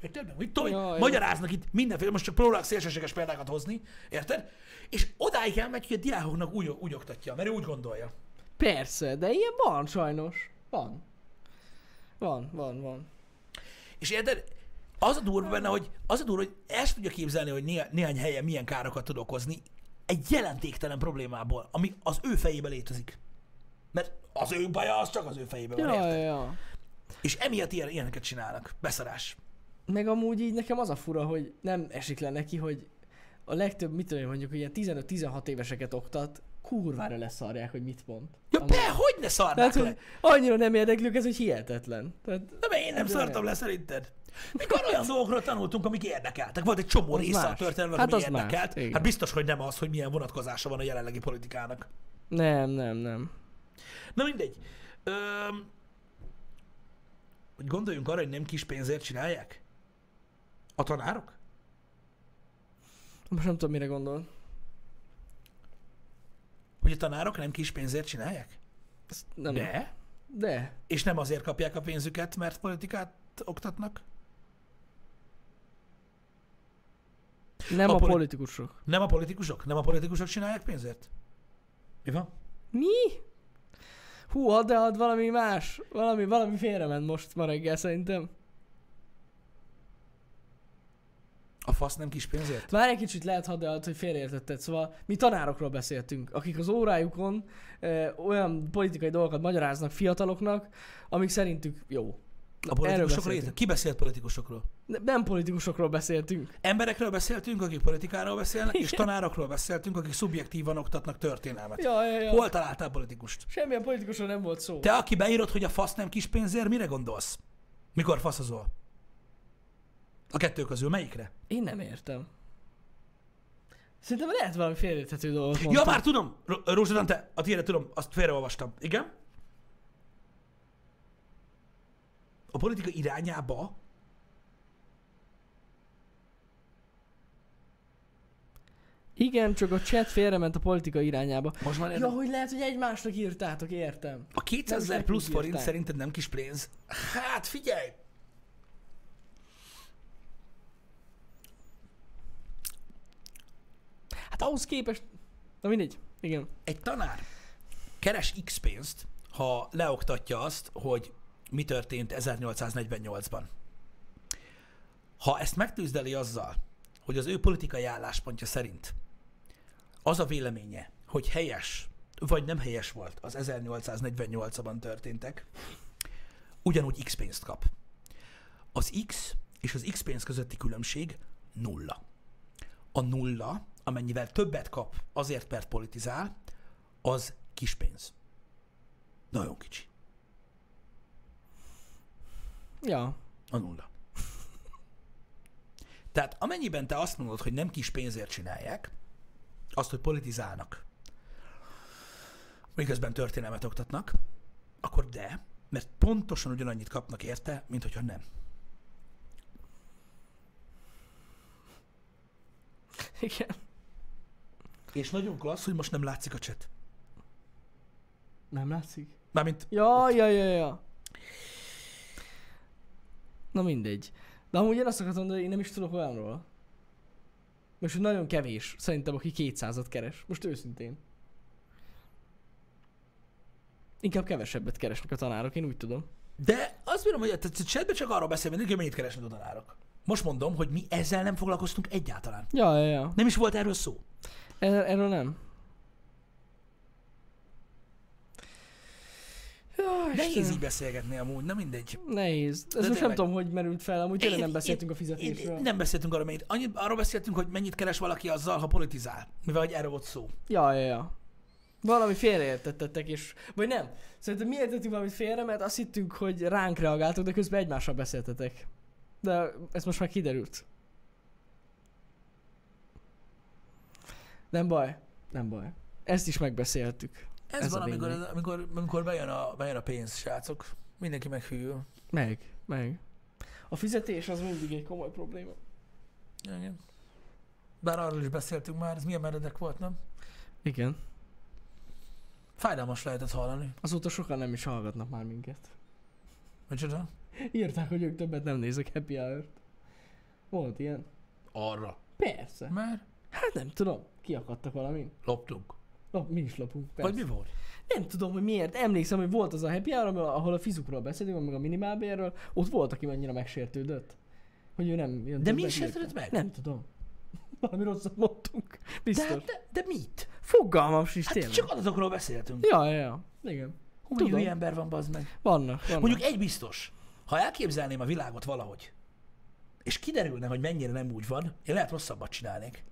Érted? Meg Mit tudom, ja. magyaráznak itt mindenféle, most csak próbálok szélsőséges példákat hozni, érted? És odáig elmegy, hogy a diákoknak úgy, úgy oktatja, mert ő úgy gondolja. Persze, de ilyen van sajnos. Van. Van, van, van. És érted? Az a durva benne, hogy az a durva, hogy el sem tudja képzelni, hogy néha, néhány helyen milyen károkat tud okozni egy jelentéktelen problémából, ami az ő fejébe létezik. Mert az ő baja, az csak az ő fejében van, Ja, ja, érted? ja. És emiatt ilyen, ilyeneket csinálnak. Beszarás. Meg amúgy így nekem az a fura, hogy nem esik le neki, hogy a legtöbb, mit tudom én mondjuk, ilyen 15-16 éveseket oktat, kurvára leszarják, hogy mit mond. Ja, Amúgy. be, hogy ne szarnák Tehát, le? annyira nem érdeklük ez, hogy hihetetlen. Tehát, De én nem szartam le szerinted. Mikor olyan dolgokról tanultunk, amik érdekeltek. Volt egy csomó Az része a más. történelemnek, Hát ami az érdekelt. Hát biztos, hogy nem az, hogy milyen vonatkozása van a jelenlegi politikának. nem, nem, nem. Na mindegy. Öm, hogy gondoljunk arra, hogy nem kis pénzért csinálják? A tanárok? Most nem tudom, mire gondol. Hogy a tanárok nem kis pénzért csinálják? Ezt nem. De? De. És nem azért kapják a pénzüket, mert politikát oktatnak? Nem A a, poli- politikusok. Nem a politikusok? Nem a politikusok csinálják pénzért? Mi van? Mi? Hú, add de ad valami más. Valami, valami félrement most ma reggel szerintem. A fasz nem kis pénzért? Már egy kicsit lehet hadd ad, hogy félreértetted. Szóval mi tanárokról beszéltünk, akik az órájukon ö, olyan politikai dolgokat magyaráznak fiataloknak, amik szerintük jó. A politikusokról érted? Ki beszélt politikusokról? Ne- Nem politikusokról beszéltünk. Emberekről beszéltünk, akik politikáról beszélnek, és Igen. tanárokról beszéltünk, akik szubjektívan oktatnak történelmet. Ja, ja, ja. Hol találtál politikust? Semmilyen politikusról nem volt szó. Te, aki beírod, hogy a fasz nem kis pénzért, mire gondolsz? Mikor faszazol? A kettő közül melyikre? Én nem értem. Szerintem lehet valami félreérthető dolgot Ja, mondtam. már tudom! Rózsa Dante, a tiédet tudom, azt félreolvastam. Igen? A politika irányába Igen, csak a chat félrement a politika irányába. most már Ja, hogy lehet, hogy egymásnak írtátok, értem. A 200 Nem is ezer plusz forint szerinted nem kis pénz? Hát figyelj! Hát ahhoz képest... Na mindegy, igen. Egy tanár keres X pénzt, ha leoktatja azt, hogy mi történt 1848-ban. Ha ezt megtűzdeli azzal, hogy az ő politikai álláspontja szerint az a véleménye, hogy helyes vagy nem helyes volt az 1848-ban történtek, ugyanúgy X pénzt kap. Az X és az X pénz közötti különbség nulla. A nulla, amennyivel többet kap azért, mert politizál, az kis pénz. Nagyon kicsi. Ja. A nulla. Tehát amennyiben te azt mondod, hogy nem kis pénzért csinálják, azt, hogy politizálnak, miközben történelmet oktatnak, akkor de, mert pontosan ugyanannyit kapnak érte, mint hogyha nem. Igen. És nagyon klassz, hogy most nem látszik a chat. Nem látszik? Mármint Ja, ja, ja, ja. Na mindegy. De amúgy én azt akartam mondani, hogy én nem is tudok olyanról. Most nagyon kevés, szerintem, aki 200-at keres. Most őszintén. Inkább kevesebbet keresnek a tanárok, én úgy tudom. De azt mondom, hogy a chatben csak arról beszél mindig, hogy mennyit keresnek a tanárok. Most mondom, hogy mi ezzel nem foglalkoztunk egyáltalán. Ja, ja, ja. Nem is volt erről szó. Er- erről nem. Ja, Nehéz Istenem. így beszélgetni amúgy, na mindegy. Nehéz. Ez most nem tényleg. tudom, hogy merült fel, amúgy tényleg nem beszéltünk a fizetésről. Nem beszéltünk arról, mennyit. Annyi, arról beszéltünk, hogy mennyit keres valaki azzal, ha politizál. Mivel hogy erről volt szó. Ja, ja, ja. Valami félreértettetek, és... Vagy nem. Szerintem mi értettünk valamit félre, mert azt hittünk, hogy ránk reagáltok, de közben egymással beszéltetek. De ez most már kiderült. Nem baj. Nem baj. Ezt is megbeszéltük. Ez, Ez van, amikor, amikor, amikor bejön, a, bejön a pénz, srácok. Mindenki meghűl. Meg. Meg. A fizetés az mindig egy komoly probléma. Igen. Bár arról is beszéltünk már, ez milyen meredek volt, nem? Igen. Fájdalmas lehetett hallani. Azóta sokan nem is hallgatnak már minket. Micsoda? Írták, hogy ők többet nem nézek happy hour Volt ilyen? Arra. Persze. Mert Hát nem tudom. Kiakadtak valamin. loptunk. Lop, mi is lopunk. Persze. Vagy mi volt? Nem tudom, hogy miért. Emlékszem, hogy volt az a happy hour, ahol- a fizukról beszélünk, meg a minimálbérről. Ott volt, aki mennyire megsértődött. Hogy ő nem jön De mi sértődött meg? Nem tudom. Valami rosszat mondtunk. Biztos. De, de, de mit? Fogalmam sincs Hát tényleg. csak adatokról beszéltünk. Ja, ja, ja. Igen. Hú, tudom. hülye ember van, bazd meg. Vannak, vannak. Mondjuk egy biztos. Ha elképzelném a világot valahogy, és kiderülne, hogy mennyire nem úgy van, én lehet rosszabbat csinálnék.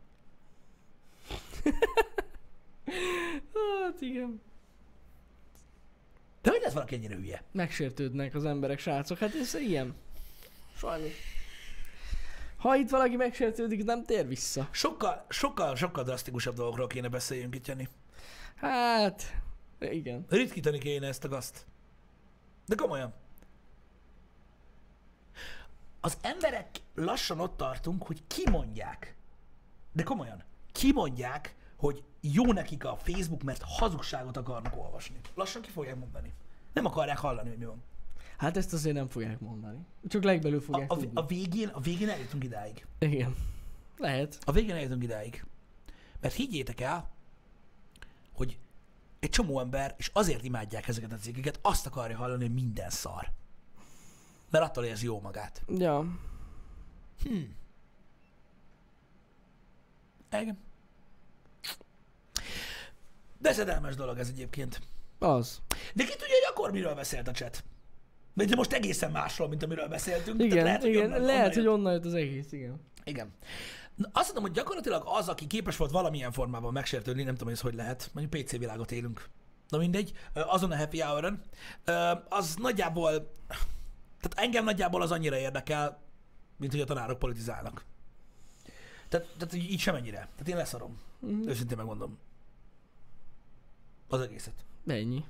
Hát igen. De hogy lehet valaki ennyire hülye? Megsértődnek az emberek, srácok. Hát ez ilyen. Sajnos. Ha itt valaki megsértődik, nem tér vissza. Sokkal, sokkal, sokkal drasztikusabb dolgokról kéne beszéljünk itt, Jani. Hát, igen. Ritkítani kéne ezt a gazt. De komolyan. Az emberek lassan ott tartunk, hogy kimondják. De komolyan. Kimondják, hogy jó nekik a Facebook, mert hazugságot akarnak olvasni. Lassan ki fogják mondani. Nem akarják hallani, hogy mi van. Hát ezt azért nem fogják mondani. Csak legbelül A, fogják a, tudni. a, végén, a végén eljutunk idáig. Igen. Lehet. A végén eljutunk idáig. Mert higgyétek el, hogy egy csomó ember, és azért imádják ezeket a cikkeket, azt akarja hallani, hogy minden szar. Mert attól érzi jó magát. Ja. Igen. Veszedelmes dolog ez egyébként. Az. De ki tudja, hogy akkor miről beszélt a chat? De most egészen másról, mint amiről beszéltünk. Tehát Igen, lehet, hogy igen. onnan- lehet, onnan hogy onnan jött az egész, igen. Igen. Na, azt mondom, hogy gyakorlatilag az, aki képes volt valamilyen formában megsértődni, nem tudom, hogy ez hogy lehet, mondjuk PC világot élünk. Na mindegy, azon a happy hour az nagyjából, tehát engem nagyjából az annyira érdekel, mint hogy a tanárok politizálnak. Tehát, tehát így semennyire. Tehát én leszarom. Mhm. Őszintén megmondom. Az egészet. Ennyi.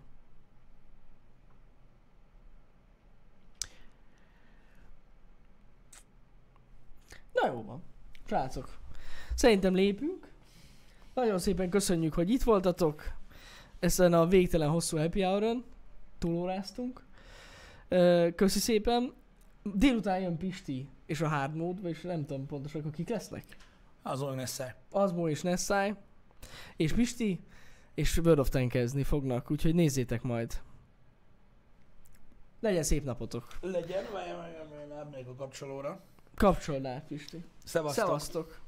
Na jó van. Srácok. Szerintem lépünk. Nagyon szépen köszönjük, hogy itt voltatok. Ezen a végtelen hosszú happy hour túlóráztunk. Köszi szépen. Délután jön Pisti és a hard mode, vagyis nem tudom pontosan, akkor kik lesznek. Azon lesz Azmo és Nessai, és Pisti, és World of Tankezni fognak, úgyhogy nézzétek majd. Legyen szép napotok. Legyen, várjál, várjál, várjál, a kapcsolóra. Kapcsold át, Pisti. Szevasztok. Szevasztok.